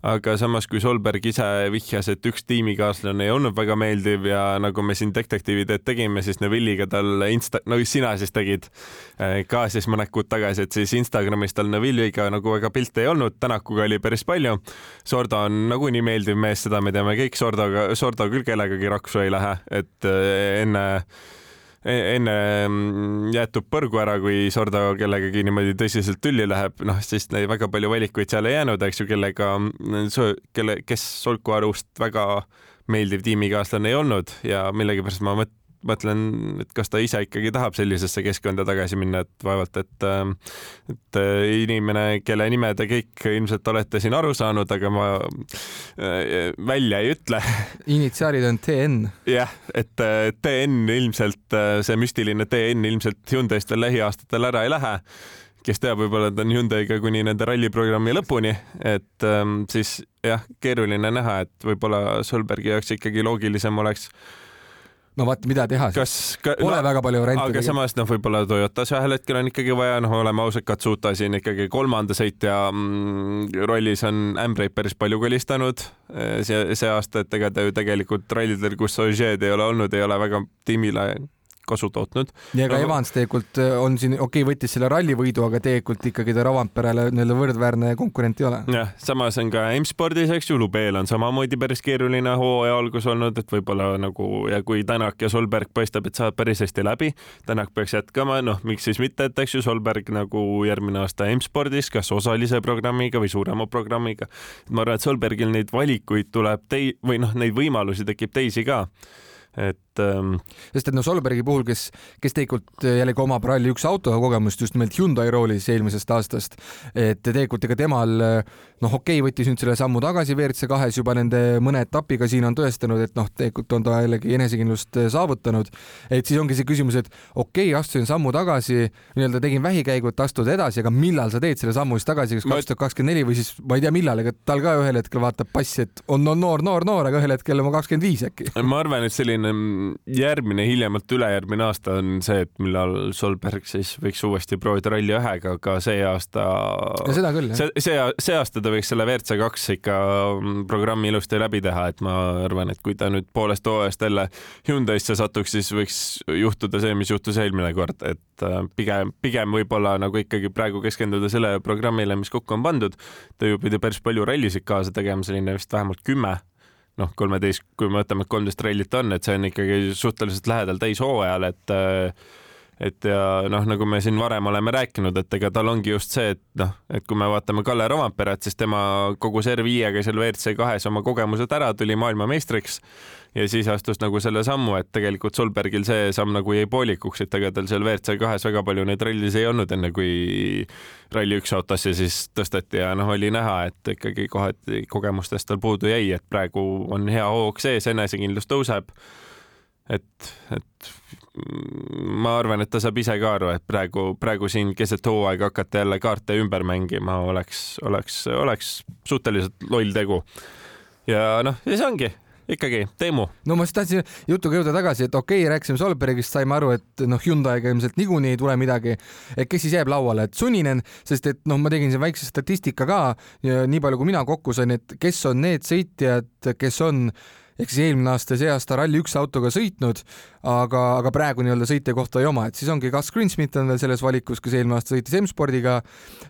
aga samas, kui Solberg ise vihjas, et üks tiimikaaslane ei olnud väga meeldiv ja nagu me siin detektiivitööd tegime, siis Neville'iga tal insta, no sina siis tegid eh, ka siis mõned kuud tagasi, et siis Instagramis tal Neville'iga nagu väga pilte ei olnud, Tänakuga oli päris palju. Sordo on nagunii meeldiv mees, seda me teame kõik, Sordoga, Sordo küll kellegagi raksu ei lähe, et eh, enne enne mm, jäetud põrgu ära, kui Sordo kellegagi niimoodi tõsiselt tülli läheb, noh siis väga palju valikuid seal ei jäänud, eks ju, kellega, mm, kelle, kes Solku arust väga meeldiv tiimikaaslane ei olnud ja millegipärast ma mõt-, mõtlen, et kas ta ise ikkagi tahab sellisesse keskkonda tagasi minna, et vaevalt, et, ähm, et äh, inimene, kelle nime te kõik ilmselt olete siin aru saanud, aga ma äh, välja ei ütle. <laughs> initsiaalid on TN. jah, et äh, TN ilmselt, see müstiline TN ilmselt Hyundai'st veel lähiaastatel ära ei lähe kes teab, võib-olla ta on Hyundai'ga kuni nende ralliprogrammi lõpuni, et ähm, siis jah, keeruline näha, et võib-olla Solbergi jaoks ikkagi loogilisem oleks äh, no vaat, mida teha siis. Pole no, väga palju variante. aga samas noh, võib-olla Toyotas ühel hetkel on ikkagi vaja, noh, oleme ausad, Katsuta siin ikkagi kolmanda sõitja mm, rollis on ämbreid päris palju kõlistanud see, see aasta, et ega ta ju tegelikult rallidel, kus Ožeed ei ole olnud, ei ole väga tiimile kasu tootnud. ja no, Evans tegelikult äh, on siin, okei okay,, võttis selle rallivõidu, aga tegelikult ikkagi ta Ravamperele nii-öelda võrdväärne konkurent ei ole. jah, samas on ka M-spordis, eks ju, Lubeel on samamoodi päris keeruline hooaja algus olnud, et võib-olla nagu ja kui Tänak ja Solberg paistab, et saavad päris hästi läbi, Tänak peaks jätkama, noh, miks siis mitte, et eks ju, Solberg nagu järgmine aasta M-spordis, kas osalise programmiga või suurema programmiga. ma arvan, et Solbergil neid valikuid tuleb tei- või noh, neid võimalusi tekib teisi ka et ähm.... sest et no Solbergi puhul, kes, kes tegelikult äh, jällegi omab Rally1 autoga kogemust just nimelt Hyundai roolis eelmisest aastast, et tegelikult ega temal äh, noh, okei okay,, võttis nüüd selle sammu tagasi WRC kahes juba nende mõne etapiga siin on tõestanud, et noh, tegelikult on ta jällegi enesekindlust äh, saavutanud. et siis ongi see küsimus, et okei okay,, astusin sammu tagasi, nii-öelda tegin vähikäigu, et astuda edasi, aga millal sa teed selle sammu siis tagasi, kas kaks tuhat kakskümmend neli või siis ma ei tea, millal, ega tal ka ühel hetkel vaatab passi, et on, on noor, noor, noor, aga ühel hetkel on kakskümmend viis äkki. ma arvan, et selline selline järgmine, hiljemalt ülejärgmine aasta on see, et millal Solberg siis võiks uuesti proovida Rally ühega, aga see aasta. seda küll, jah. see, see, see aasta ta võiks selle WRC kaks ikka mm, programmi ilusti läbi teha, et ma arvan, et kui ta nüüd poolest hooajast jälle Hyundai'sse satuks, siis võiks juhtuda see, mis juhtus eelmine kord, et äh, pigem, pigem võib-olla nagu ikkagi praegu keskenduda sellele programmile, mis kokku on pandud. ta ju pidi päris palju rallisid kaasa tegema, selline vist vähemalt kümme noh, kolmeteist, kui me võtame, et kolmteist rallit on, et see on ikkagi suhteliselt lähedal täishooajal, et et ja noh, nagu me siin varem oleme rääkinud, et ega tal ongi just see, et noh, et kui me vaatame Kalle Romperet, siis tema kogu R5-ga seal WRC kahes oma kogemused ära, tuli maailmameistriks ja siis astus nagu selle sammu, et tegelikult Solbergil see samm nagu jäi poolikuks, et ega tal seal WRC kahes väga palju neid rallis ei olnud, enne kui ralli üks autosse siis tõsteti ja noh, oli näha, et ikkagi kohati kogemustest tal puudu jäi, et praegu on hea hoog sees, enesekindlus tõuseb et, et ma arvan, et ta saab ise ka aru, et praegu, praegu siin keset hooaega hakata jälle kaarte ümber mängima oleks, oleks, oleks suhteliselt loll tegu. ja noh, ja see ongi ikkagi Teemu. no ma just tahtsin jutuga jõuda tagasi, et okei okay,, rääkisime Solbergist, saime aru, et noh, Hyundai'ga ilmselt niikuinii ei tule midagi. et kes siis jääb lauale, et Suninen, sest et noh, ma tegin siin väikse statistika ka nii palju, kui mina kokku sain, et kes on need sõitjad, kes on ehk siis eelmine aasta, see aasta Rally1 autoga sõitnud, aga, aga praegu nii-öelda sõitja kohta ei oma, et siis ongi Gus Greensmith on veel selles valikus, kes eelmine aasta sõitis M-spordiga,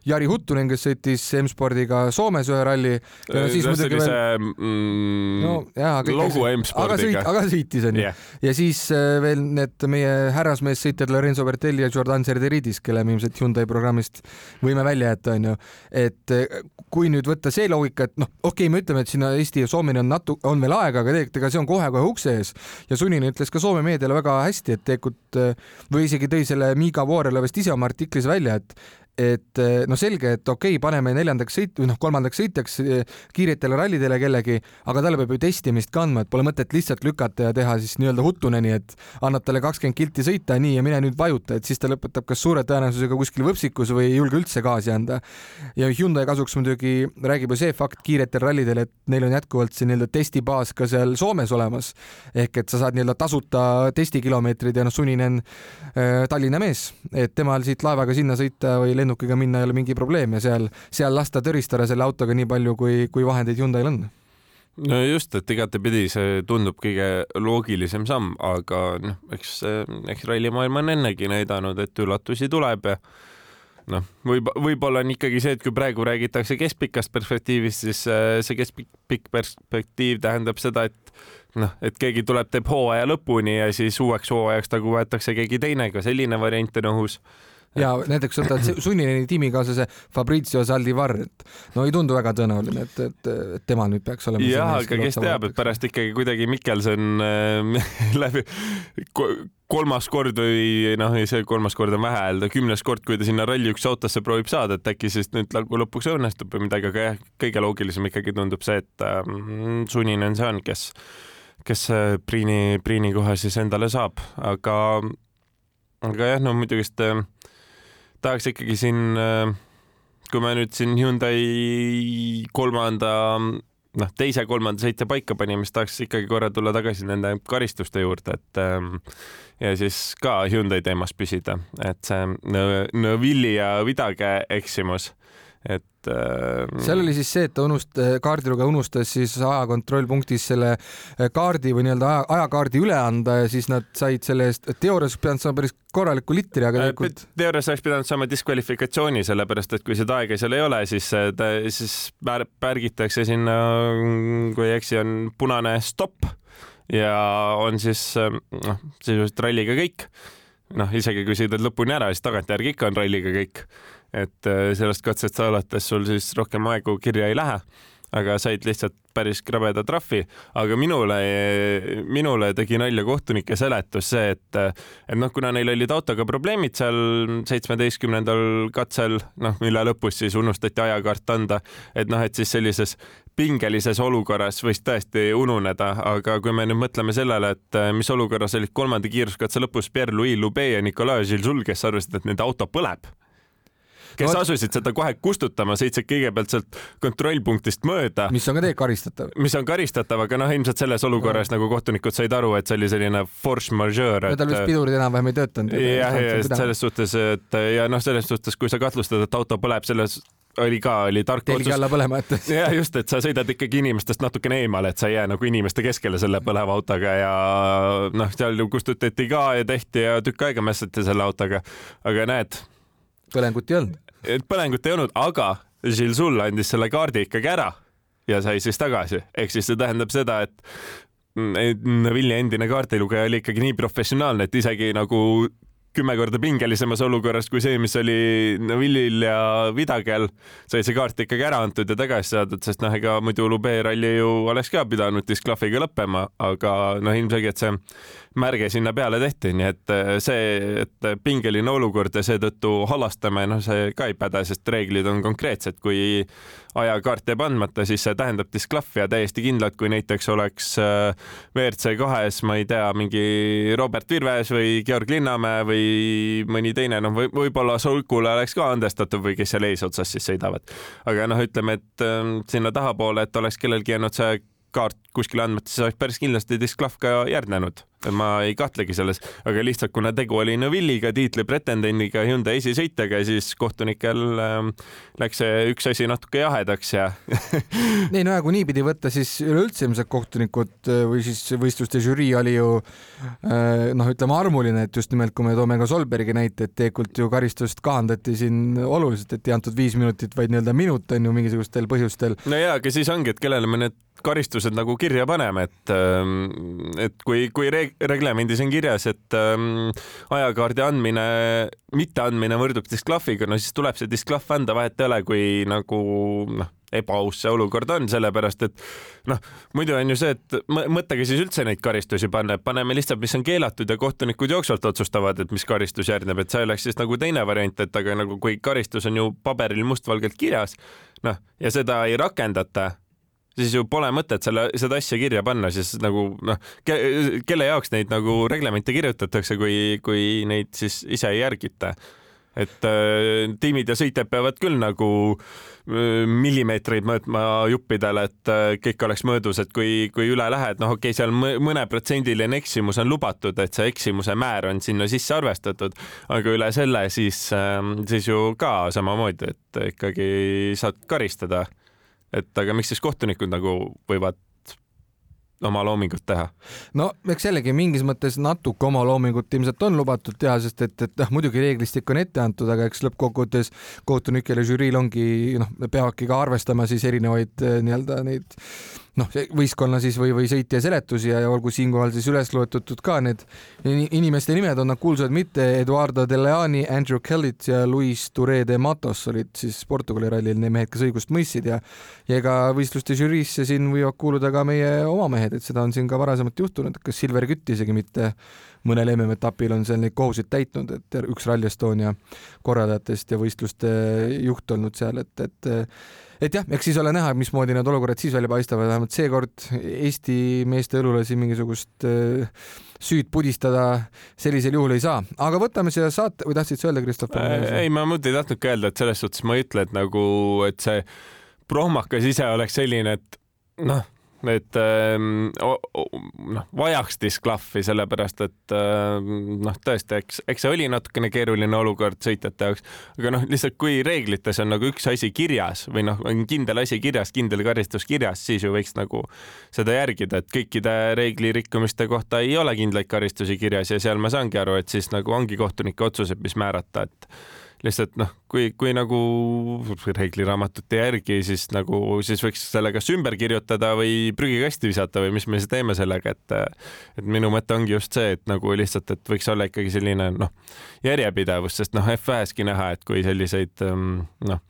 Jari Huttunen, kes sõitis M-spordiga Soomes ühe ralli. No, siis muidugi veel mm, no, jaa, logo M-spordiga. aga sõitis onju yeah.. ja siis äh, veel need meie härrasmeessõitjad Lorenzo Bertelli ja Jordan Serderidis, kelle me ilmselt Hyundai programmist võime välja jätta onju. et äh, kui nüüd võtta see loogika, et noh, okei okay,, me ütleme, et sinna Eesti ja Soomeni on natu-, on veel aega, aga tegelikult ega see on kohe-kohe ukse ees. Ja Suninen ütles ka Soome meediale väga hästi, et tegelikult või isegi tõi selle Miga Voorele vist ise oma artiklis välja, et et eh, no selge, et okei okay,, paneme neljandaks sõit- või noh, kolmandaks sõitjaks eh, kiiretele rallidele kellegi, aga talle peab ju testimist kandma, et pole mõtet lihtsalt lükata ja teha siis nii-öelda Huttuneni, et annad talle kakskümmend kilti sõita, nii ja mine nüüd vajuta, et siis ta lõpetab kas suure tõenäosusega kuskil võpsikus või ei julge üldse gaasi anda. ja Hyundai kasuks muidugi räägib ju see fakt kiiretel rallidel, et neil on jätkuvalt see nii-öelda testibaas ka seal Soomes olemas. ehk et sa saad nii-öelda tasuta testikilomeetrid ja noh, Suninen äh, Tallinna mees, et temal siit laevaga sinna sõita või lennukiga minna ei ole mingi probleem ja seal, seal lasta töristada selle autoga nii palju, kui, kui vahendeid Hyundai'l on. No just, et igatepidi see tundub kõige loogilisem samm, aga noh, eks, eks rallimaailm on ennegi näidanud, et üllatusi tuleb ja noh, võib, võib-olla on ikkagi see, et kui praegu räägitakse keskpikast perspektiivist, siis äh, see keskpikk perspektiiv tähendab seda, et noh, et keegi tuleb, teeb hooaja lõpuni ja siis uueks hooajaks nagu võetakse keegi teine, ka selline variant on õhus ja näiteks võtad Sunnini tiimikaaslase Fabrizio Zaldivar, et no ei tundu väga tõenäoline, et, et, et tema nüüd peaks olema. jah, aga kes teab, et pärast ikkagi kuidagi Mikkelson äh, <laughs> läbi kolmas kord või noh, see kolmas kord on vähe öelda, kümnes kord, kui ta sinna Rally1 autosse proovib saada, et äkki siis nüüd lõpuks õnnestub või midagi, aga jah, kõige loogilisem ikkagi tundub see, et äh, Sunninen see on, kes, kes Priini, Priini koha siis endale saab, aga, aga jah, no muidugi vist äh, tahaks ikkagi siin, äh, kui me nüüd siin Hyundai kolmanda, noh, teise-kolmanda sõitja paika panime, siis tahaks ikkagi korra tulla tagasi nende karistuste juurde, et ähm, ja siis ka Hyundai teemas püsida, et see Neville'i ja Vidage eksimus et äh, seal oli siis see, et ta unust-, kaardilugeja unustas siis ajakontrollpunktis selle äh, kaardi või nii-öelda aja, ajakaardi üle anda ja siis nad said selle eest, teoorias pidanud saama päris korraliku litri, aga äh, tegelikult teoorias oleks pidanud saama diskvalifikatsiooni, sellepärast et kui seda aega seal ei ole, siis siis pärgitakse sinna, kui ei eksi, on punane stopp ja on siis noh, sisuliselt ralliga kõik. noh, isegi kui sõidad lõpuni ära, siis tagantjärgi ikka on ralliga kõik et äh, sellest katsest alates sul siis rohkem aegu kirja ei lähe aga said lihtsalt päris krabeda trahvi, aga minule, minule tegi nalja kohtunike seletus see, et, et noh, kuna neil olid autoga probleemid seal seitsmeteistkümnendal katsel, noh, mille lõpus siis unustati ajakaart anda, et noh, et siis sellises pingelises olukorras võis tõesti ununeda, aga kui me nüüd mõtleme sellele, et mis olukorras olid kolmanda kiiruskatse lõpus Pierre-Louis Loubet ja Nicolas Gilles, kes arvasid, et nende auto põleb kes no, asusid seda kohe kustutama, sõitsid kõigepealt sealt kontrollpunktist mööda. mis on ka tegelikult karistatav. mis on karistatav, aga noh, ilmselt selles olukorras no. nagu kohtunikud said aru, et see oli selline force majeure. no tal vist pidurid enam-vähem ei töötanud. jah, ja selles suhtes, et ja noh, selles suhtes, kui sa kahtlustad, et auto põleb, selles oli ka, oli tark Telgi otsus. alla põlema, et. <laughs> ja just, et sa sõidad ikkagi inimestest natukene eemale, et sa ei jää nagu inimeste keskele selle põleva autoga ja noh, seal ju kustutati ka ja tehti ja tükk aega mässati selle autoga. aga näed. põlengut ei olnud et põlengut ei olnud, aga Gilles Sull andis selle kaardi ikkagi ära ja sai siis tagasi, ehk siis see tähendab seda, et Vilja endine kaardilugeja oli ikkagi nii professionaalne, et isegi nagu kümme korda pingelisemas olukorras kui see, mis oli Neville'il ja Vidagel. sai see kaart ikkagi ära antud ja tagasi saadud, sest noh, ega muidu Lube ralli ju oleks ka pidanud disklahviga lõppema, aga noh, ilmselgelt see märge sinna peale tehti, nii et äh, see, et pingeline olukord ja seetõttu halastame, noh, see ka ei päde, sest reeglid on konkreetsed, kui ajakaart jääb andmata, siis see tähendab disklahvi ja täiesti kindlalt, kui näiteks oleks äh, WRC kahes, ma ei tea, mingi Robert Virves või Georg Linnamäe või mõni teine, noh, võib-olla Sulkule oleks ka andestatud või kes seal eesotsas siis sõidavad. aga noh, ütleme, et äh, sinna tahapoole, et oleks kellelgi jäänud see kaart kuskile andmata, siis oleks päris kindlasti disklahv ka järgnenud ma ei kahtlegi selles, aga lihtsalt kuna tegu oli Neville'iga, tiitli pretendendiga, Hyundai esisõitjaga, siis kohtunikel äh, läks see üks asi natuke jahedaks ja <laughs> ei no ja kui niipidi võtta, siis üleüldse ilmselt kohtunikud äh, või siis võistluste žürii oli ju äh, noh, ütleme armuline, et just nimelt, kui me toome ka Solbergi näite, et tegelikult ju karistust kahandati siin oluliselt, et ei antud viis minutit, vaid nii-öelda minut on ju mingisugustel põhjustel. no ja, aga siis ongi, et kellele me need karistused nagu kirja paneme, et, ähm, et kui, kui reeg-, reglemendis on kirjas, et ähm, ajakaardi andmine, mitteandmine võrdub disklahviga, no siis tuleb see disklahv anda, vahet ei ole, kui nagu noh, ebaaus see olukord on, sellepärast et noh, muidu on ju see, et mõttega siis üldse neid karistusi panna, et paneme lihtsalt, mis on keelatud ja kohtunikud jooksvalt otsustavad, et mis karistus järgneb, et see oleks siis nagu teine variant, et aga nagu kui karistus on ju paberil mustvalgelt kirjas, noh, ja seda ei rakendata siis ju pole mõtet selle, seda asja kirja panna, siis nagu noh ke,, kelle jaoks neid nagu reglemente kirjutatakse, kui, kui neid siis ise ei järgita. et äh, tiimid ja sõitjad peavad küll nagu äh, millimeetreid mõõtma juppidel, et äh, kõik oleks mõõdus, et kui, kui üle lähed, noh, okei okay,, seal mõneprotsendiline eksimus on lubatud, et see eksimuse määr on sinna sisse arvestatud, aga üle selle siis äh,, siis ju ka samamoodi, et ikkagi saad karistada et aga miks siis kohtunikud nagu võivad oma loomingut teha? no eks jällegi mingis mõttes natuke oma loomingut ilmselt on lubatud teha, sest et, et noh, muidugi reeglistik on ette antud, aga eks lõppkokkuvõttes kohtunikel ja žüriil ongi noh, peavadki ka arvestama siis erinevaid eh, nii-öelda neid noh, võistkonna siis või, või sõitja seletusi ja, ja olgu siinkohal siis üles loetud ka need inimeste nimed, on nad kuulsad mitte, Eduardo Deleani, Andrew Kellit ja Luis Toure de Matos olid siis Portugali rallil need mehed, kes õigust mõistsid ja ja ega võistluste žüriisse siin võivad kuuluda ka meie oma mehed, et seda on siin ka varasemalt juhtunud, kas Silver Kütt isegi mitte mõnel MM-etapil on seal neid kohuseid täitnud, et üks Rally Estonia korraldajatest ja võistluste juht olnud seal, et, et et jah, eks siis ole näha, mismoodi need olukorrad siis välja paistavad, vähemalt seekord Eesti meeste õlule siin mingisugust äh, süüd pudistada sellisel juhul ei saa, aga võtame siia saate või tahtsid sa öelda, Kristofer? Äh, ei, ma muidu ei tahtnudki öelda, et selles suhtes ma ei ütle, et nagu, et see prohmakas ise oleks selline, et noh et ähm, noh, vajaks disklahvi, sellepärast et ähm, noh, tõesti, eks, eks see oli natukene keeruline olukord sõitjate jaoks, aga noh, lihtsalt kui reeglites on nagu üks asi kirjas või noh, on kindel asi kirjas, kindel karistus kirjas, siis ju võiks nagu seda järgida, et kõikide reegli rikkumiste kohta ei ole kindlaid karistusi kirjas ja seal ma saangi aru, et siis nagu ongi kohtunike otsused, mis määrata, et lihtsalt noh, kui, kui nagu reegliraamatute järgi, siis nagu, siis võiks selle kas ümber kirjutada või prügikasti visata või mis me siis teeme sellega, et et minu mõte ongi just see, et nagu lihtsalt, et võiks olla ikkagi selline noh, järjepidevus, sest noh, F1-ski näha, et kui selliseid ähm, noh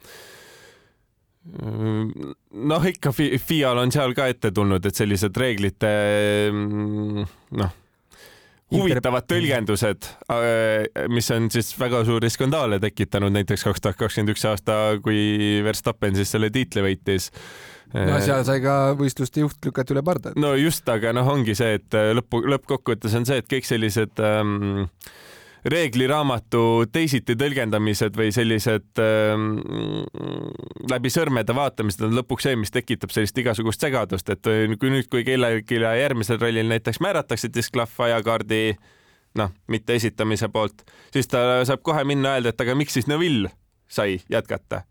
noh, ikka FIA-l on seal ka ette tulnud, et sellised reeglite mm, noh huvitavad tõlgendused, äh, mis on siis väga suuri skandaale tekitanud, näiteks kaks tuhat kakskümmend üks aasta, kui Verstappen siis selle tiitli võitis no seal sai ka võistluste juht lükati üle parda. no just, aga noh, ongi see, et lõppu, lõppkokkuvõttes on see, et kõik sellised ähm, reegliraamatu teisiti tõlgendamised või sellised ähm, läbi sõrmede vaatamised on lõpuks see, mis tekitab sellist igasugust segadust, et kui nüüd, kui kellelegi järgmisel rallil näiteks määratakse disklahv ajakaardi noh, mitte esitamise poolt, siis ta saab kohe minna öelda, et aga miks siis Neville sai jätkata?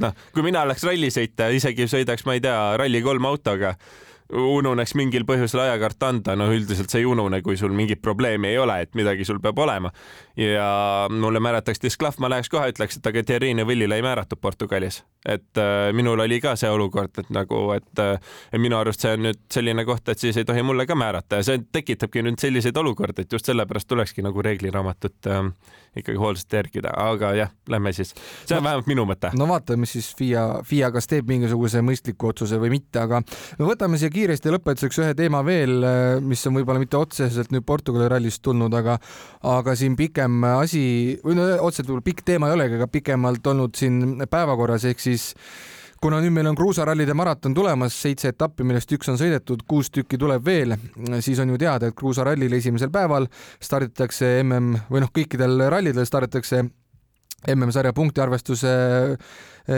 Noh, kui mina oleks rallisõitja, isegi sõidaks, ma ei tea, Rally3 autoga ununeks mingil põhjusel ajakart anda, no üldiselt sa ei unune, kui sul mingit probleemi ei ole, et midagi sul peab olema. ja mulle määrataks disklahv, ma läheks kohe, ütleks, et aga Thierry Neville'ile ei määratud Portugalis. et äh, minul oli ka see olukord, et nagu, et äh, minu arust see on nüüd selline koht, et siis ei tohi mulle ka määrata ja see tekitabki nüüd selliseid olukordi, et just sellepärast tulekski nagu reegliraamatut äh, ikkagi hoolsalt järgida, aga jah, lähme siis. see on no, vähemalt minu mõte. no vaatame, siis FIA, FIA kas teeb mingisuguse mõistliku otsuse või mitte, aga no võtame siia kiiresti lõpetuseks ühe teema veel, mis on võib-olla mitte otseselt nüüd Portugali rallist tulnud, aga aga siin pikem asi või no otseselt võib-olla pikk teema ei olegi, aga pikemalt olnud siin päevakorras, ehk siis kuna nüüd meil on kruusarallide maraton tulemas, seitse etappi, millest üks on sõidetud, kuus tükki tuleb veel, siis on ju teada, et kruusarallil esimesel päeval starditakse mm või noh, kõikidel rallidel starditakse MM-sarja punktiarvestuse Äh,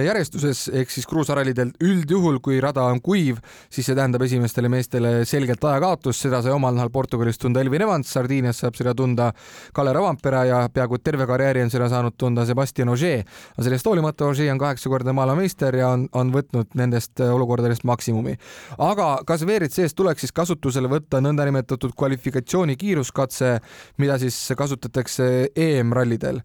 järjestuses ehk siis kruusarallidel üldjuhul, kui rada on kuiv, siis see tähendab esimestele meestele selgelt ajakaotust, seda sai omal nahal Portugalis tunda Elvin Evans, Sardiinias saab seda tunda Kalle Ravampere ja peaaegu terve karjääri on seda saanud tunda Sebastian Ogier. aga sellest hoolimata Ogier on kaheksakordne maailmameister ja on, on võtnud nendest olukordadest maksimumi. aga kas WRC-s tuleks siis kasutusele võtta nõndanimetatud kvalifikatsiooni kiiruskatse, mida siis kasutatakse EM-rallidel?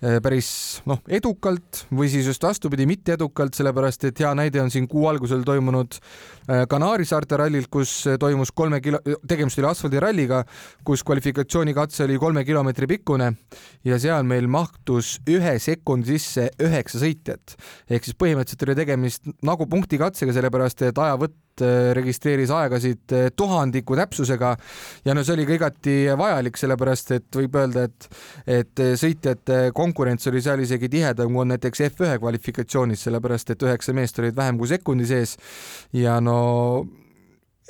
Äh, päris noh, edukalt või siis just vastupidi, mitte edukalt, sellepärast et hea näide on siin kuu algusel toimunud äh, Kanaari saarte rallil, kus toimus kolme kilo, tegemist oli asfaldiralliga, kus kvalifikatsioonikatse oli kolme kilomeetri pikkune ja seal meil mahtus ühe sekundi sisse üheksa sõitjat. ehk siis põhimõtteliselt oli tegemist nagu punktikatsega, sellepärast et ajavõtt Äh, registreeris aegasid äh, tuhandiku täpsusega. Ja no see oli ka igati vajalik, sellepärast et võib öelda, et et sõitjate konkurents oli seal isegi tihedam, kui on näiteks F1 kvalifikatsioonis, sellepärast et üheksa meest olid vähem kui sekundi sees. Ja no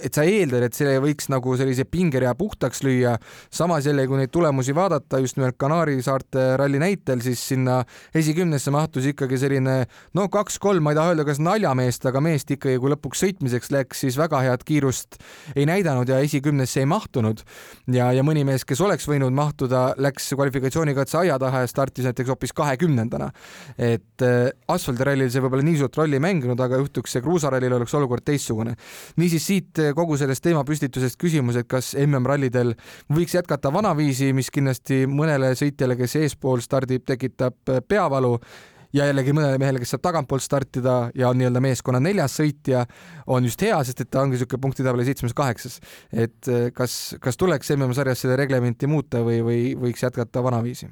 et sa eeldad, et see võiks nagu sellise pingerea puhtaks lüüa. samas jälle, kui neid tulemusi vaadata just nimelt Kanaari saarte ralli näitel, siis sinna esikümnesse mahtus ikkagi selline no kaks-kolm, ma ei taha öelda, kas naljameest, aga meest ikkagi, kui lõpuks sõitmiseks läks, siis väga head kiirust ei näidanud ja esikümnesse ei mahtunud. ja, ja mõni mees, kes oleks võinud mahtuda, läks kvalifikatsioonikatse aia taha ja startis näiteks hoopis kahekümnendana. et äh, asfaldirallil see võib-olla nii suurt rolli ei mänginud, aga juhtuks see kruusarallil oleks olukord teistsugune. niisiis siit kogu sellest teemapüstitusest küsimus, et kas MM-rallidel võiks jätkata vanaviisi, mis kindlasti mõnele sõitjale, kes eespool stardib, tekitab peavalu ja jällegi mõnele mehele, kes saab tagantpoolt startida ja on nii-öelda meeskonna neljas sõitja, on just hea, sest et ta ongi niisugune punktitabeli seitsmes-kaheksas. et eh, kas, kas tuleks MM-sarjas seda reglementi muuta või, või võiks jätkata vanaviisi?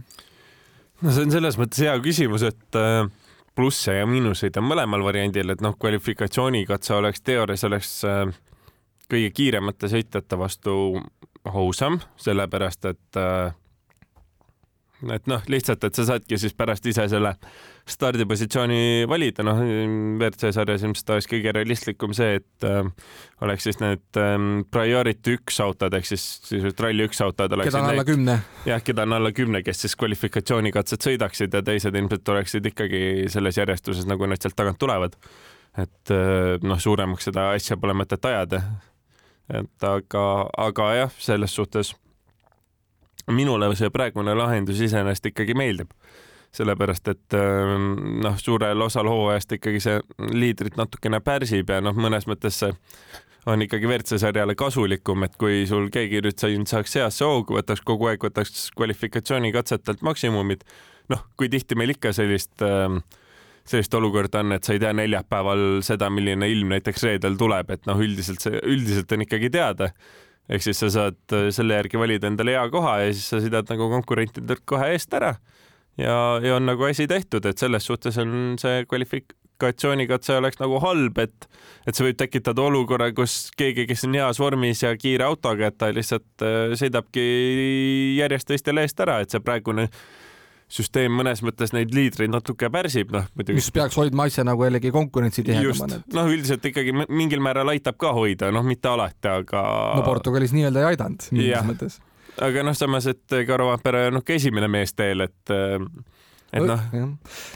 no see on selles mõttes hea küsimus, et äh, plusse ja miinuseid on mõlemal variandil, et noh, kvalifikatsioonikatse oleks teoorias oleks äh, kõige kiiremate sõitjate vastu ausam, sellepärast et äh, et noh, lihtsalt, et sa saadki siis pärast ise selle stardipositsiooni valida, noh, WRC sarjas ilmselt oleks kõige realistlikum see, et äh, oleks siis need ähm, priority üks autod ehk siis sisuliselt ralli üks autod oleksid. keda on alla kümne. jah, keda on alla kümne, kes siis kvalifikatsioonikatset sõidaksid ja teised ilmselt oleksid ikkagi selles järjestuses, nagu nad sealt tagant tulevad. et äh, noh, suuremaks seda asja pole mõtet ajada et aga, aga jah, selles suhtes minule see praegune lahendus iseenesest ikkagi meeldib. sellepärast, et ähm, noh, suurel osal hooajast ikkagi see liidrit natukene pärsib ja noh, mõnes mõttes see on ikkagi WRC sarjale kasulikum, et kui sul keegi nüüd saaks heasse hoogu, võtaks kogu aeg, võtaks kvalifikatsioonikatsetelt maksimumid. noh, kui tihti meil ikka sellist äh, sellist olukorda on, et sa ei tea neljapäeval seda, milline ilm näiteks reedel tuleb, et noh, üldiselt see, üldiselt on ikkagi teada. ehk siis sa saad äh, selle järgi valida endale hea koha ja siis sa sõidad nagu konkurentidelt kohe eest ära. ja, ja on nagu asi tehtud, et selles suhtes on see kvalifikatsioonikatse oleks nagu halb, et, et see võib tekitada olukorra, kus keegi, kes on heas vormis ja kiire autoga, et ta lihtsalt äh, sõidabki järjest teistele eest ära, et see praegune süsteem mõnes mõttes neid liidreid natuke pärsib, noh muidugi. mis peaks hoidma asja nagu jällegi konkurentsi tihedamana. noh, üldiselt ikkagi mingil määral aitab ka hoida, noh, mitte alati, aga. no Portugalis nii-öelda ei aidanud mingis mõttes. aga noh, samas, et Karo Vampere on noh, ka esimene mees teel, et et noh.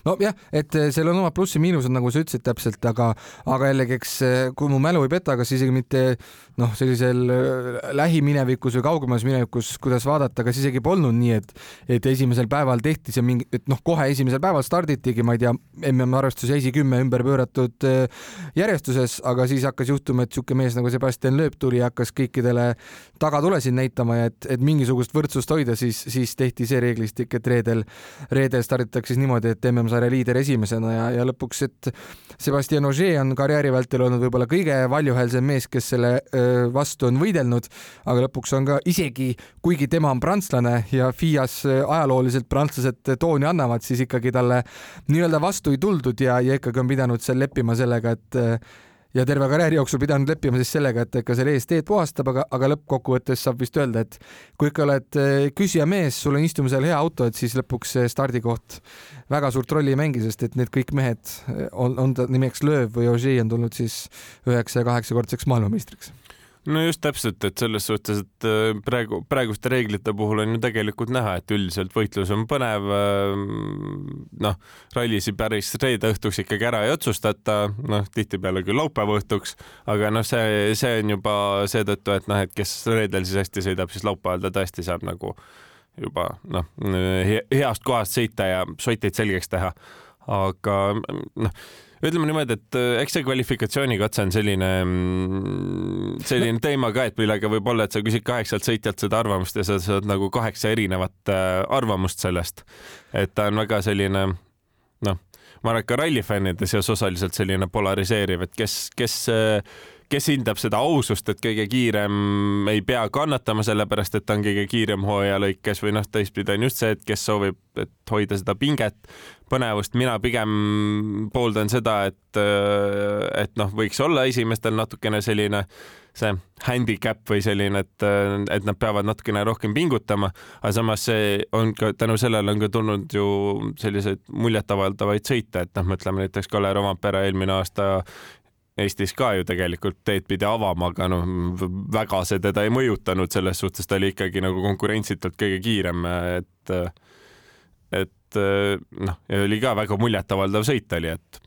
nojah, et eh, seal on omad plussi-miinused, nagu sa ütlesid täpselt, aga, aga jällegi, eks eh, kui mu mälu ei peta, kas isegi mitte noh, sellisel eh, lähiminevikus või kaugemas minevikus, kuidas vaadata, kas isegi polnud nii, et, et esimesel päeval tehti see mingi, et noh, kohe esimesel päeval starditigi, ma ei tea, MM-arvestuse esикümme ümber pööratud järjestuses, aga siis hakkas juhtuma, et niisugune mees nagu Sebastian Loeb tuli ja hakkas kõikidele tagatulesid näitama ja et, et mingisugust võrdsust hoida, siis, siis tehti see reeglistik, et reedel, reedel starditi starditakse siis niimoodi, et MM-sarja liider esimesena ja, ja lõpuks, et Sebastian Ogier on karjääri vältel olnud võib-olla kõige valjuhäälsem mees, kes selle vastu on võidelnud, aga lõpuks on ka isegi, kuigi tema on prantslane ja FIAs ajalooliselt prantslased tooni annavad, siis ikkagi talle nii-öelda vastu ei tuldud ja, ja ikkagi on pidanud seal leppima sellega, et ja terve karjääri jooksul pidanud leppima siis sellega, et ikka selle eest teed puhastab, aga, aga lõppkokkuvõttes saab vist öelda, et kui ikka oled eh, küsija mees, sul on istumisel hea auto, et siis lõpuks see stardikoht väga suurt rolli ei mängi, sest et need kõik mehed eh, on, on ta nimeks Lööv või Ogier on tulnud siis üheksa ja kaheksakordseks maailmameistriks no just täpselt, et selles suhtes, et äh, praegu, praeguste reeglite puhul on ju tegelikult näha, et üldiselt võitlus on põnev. Äh, noh, rallisi päris reede õhtuks ikkagi ära ei otsustata, noh, tihtipeale küll laupäeva õhtuks, aga noh, see, see on juba seetõttu, et noh, et kes reedel siis hästi sõidab, siis laupäeval ta tõesti saab nagu juba noh, heast kohast sõita ja sotid selgeks teha. aga noh ütleme niimoodi, et äh, eks see kvalifikatsioonikatse on selline, mm, selline no. teema ka, et millega võib olla, et sa küsid kaheksalt sõitjalt seda arvamust ja sa saad nagu kaheksa erinevat äh, arvamust sellest. et ta on väga selline noh, ma arvan, et ka rallifännide seas osaliselt selline polariseeriv, et kes, kes äh, kes hindab seda ausust, et kõige kiirem ei pea kannatama, sellepärast et ta on kõige kiirem hooaja lõikes või noh, teistpidi on just see, et kes soovib, et hoida seda pinget, põnevust, mina pigem pooldan seda, et, et noh, võiks olla esimestel natukene selline see handicap või selline, et, et nad peavad natukene rohkem pingutama, aga samas see on ka tänu sellele on ka tulnud ju selliseid muljetavaldavaid sõite, et noh, mõtleme näiteks Kalle Rompera eelmine aasta Eestis ka ju tegelikult teed pidi avama, aga noh, väga see teda ei mõjutanud, selles suhtes ta oli ikkagi nagu konkurentsitult kõige kiirem, et et noh, oli ka väga muljetavaldav sõit oli, et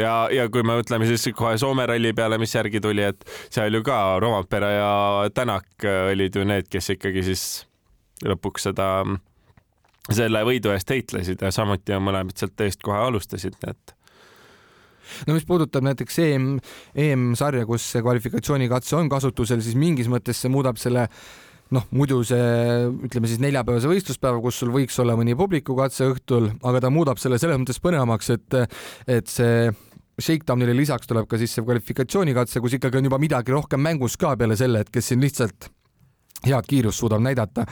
ja, ja kui me mõtleme siis kohe Soome ralli peale, mis järgi tuli, et seal ju ka Rompera ja Tänak olid ju need, kes ikkagi siis lõpuks seda, selle võidu eest heitlesid ja samuti mõlemad sealt eest kohe alustasid, nii et no mis puudutab näiteks EM, EM-sarja, kus see kvalifikatsioonikatse on kasutusel, siis mingis mõttes see muudab selle noh, muidu see ütleme siis neljapäevase võistluspäeva, kus sul võiks olla mõni publikukatse õhtul, aga ta muudab selle selles mõttes põnevamaks, et, et see Shakedownile lisaks tuleb ka siis see kvalifikatsioonikatse, kus ikkagi on juba midagi rohkem mängus ka peale selle, et kes siin lihtsalt head kiirust suudab näidata.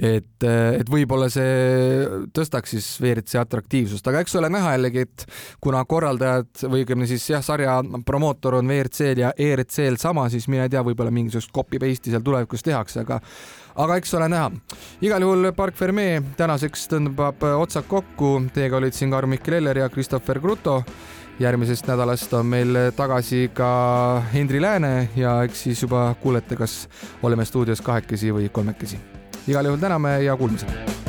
et, et võib-olla see tõstaks siis WRC atraktiivsust, aga eks ole näha jällegi, et kuna korraldajad või õigemini siis jah, sarja promootor on WRC-l ja ERC-l sama, siis mine tea, võib-olla mingisugust copy-paste'i seal tulevikus tehakse, aga aga eks ole näha. igal juhul Park Ferme tänaseks tõmbab otsad kokku, teiega olid siin Karl-Mikkel Eller ja Christopher Kruto järgmisest nädalast on meil tagasi ka Hendri Lääne ja eks siis juba kuulete, kas oleme stuudios kahekesi või kolmekesi. igal juhul täname ja kuulmiseni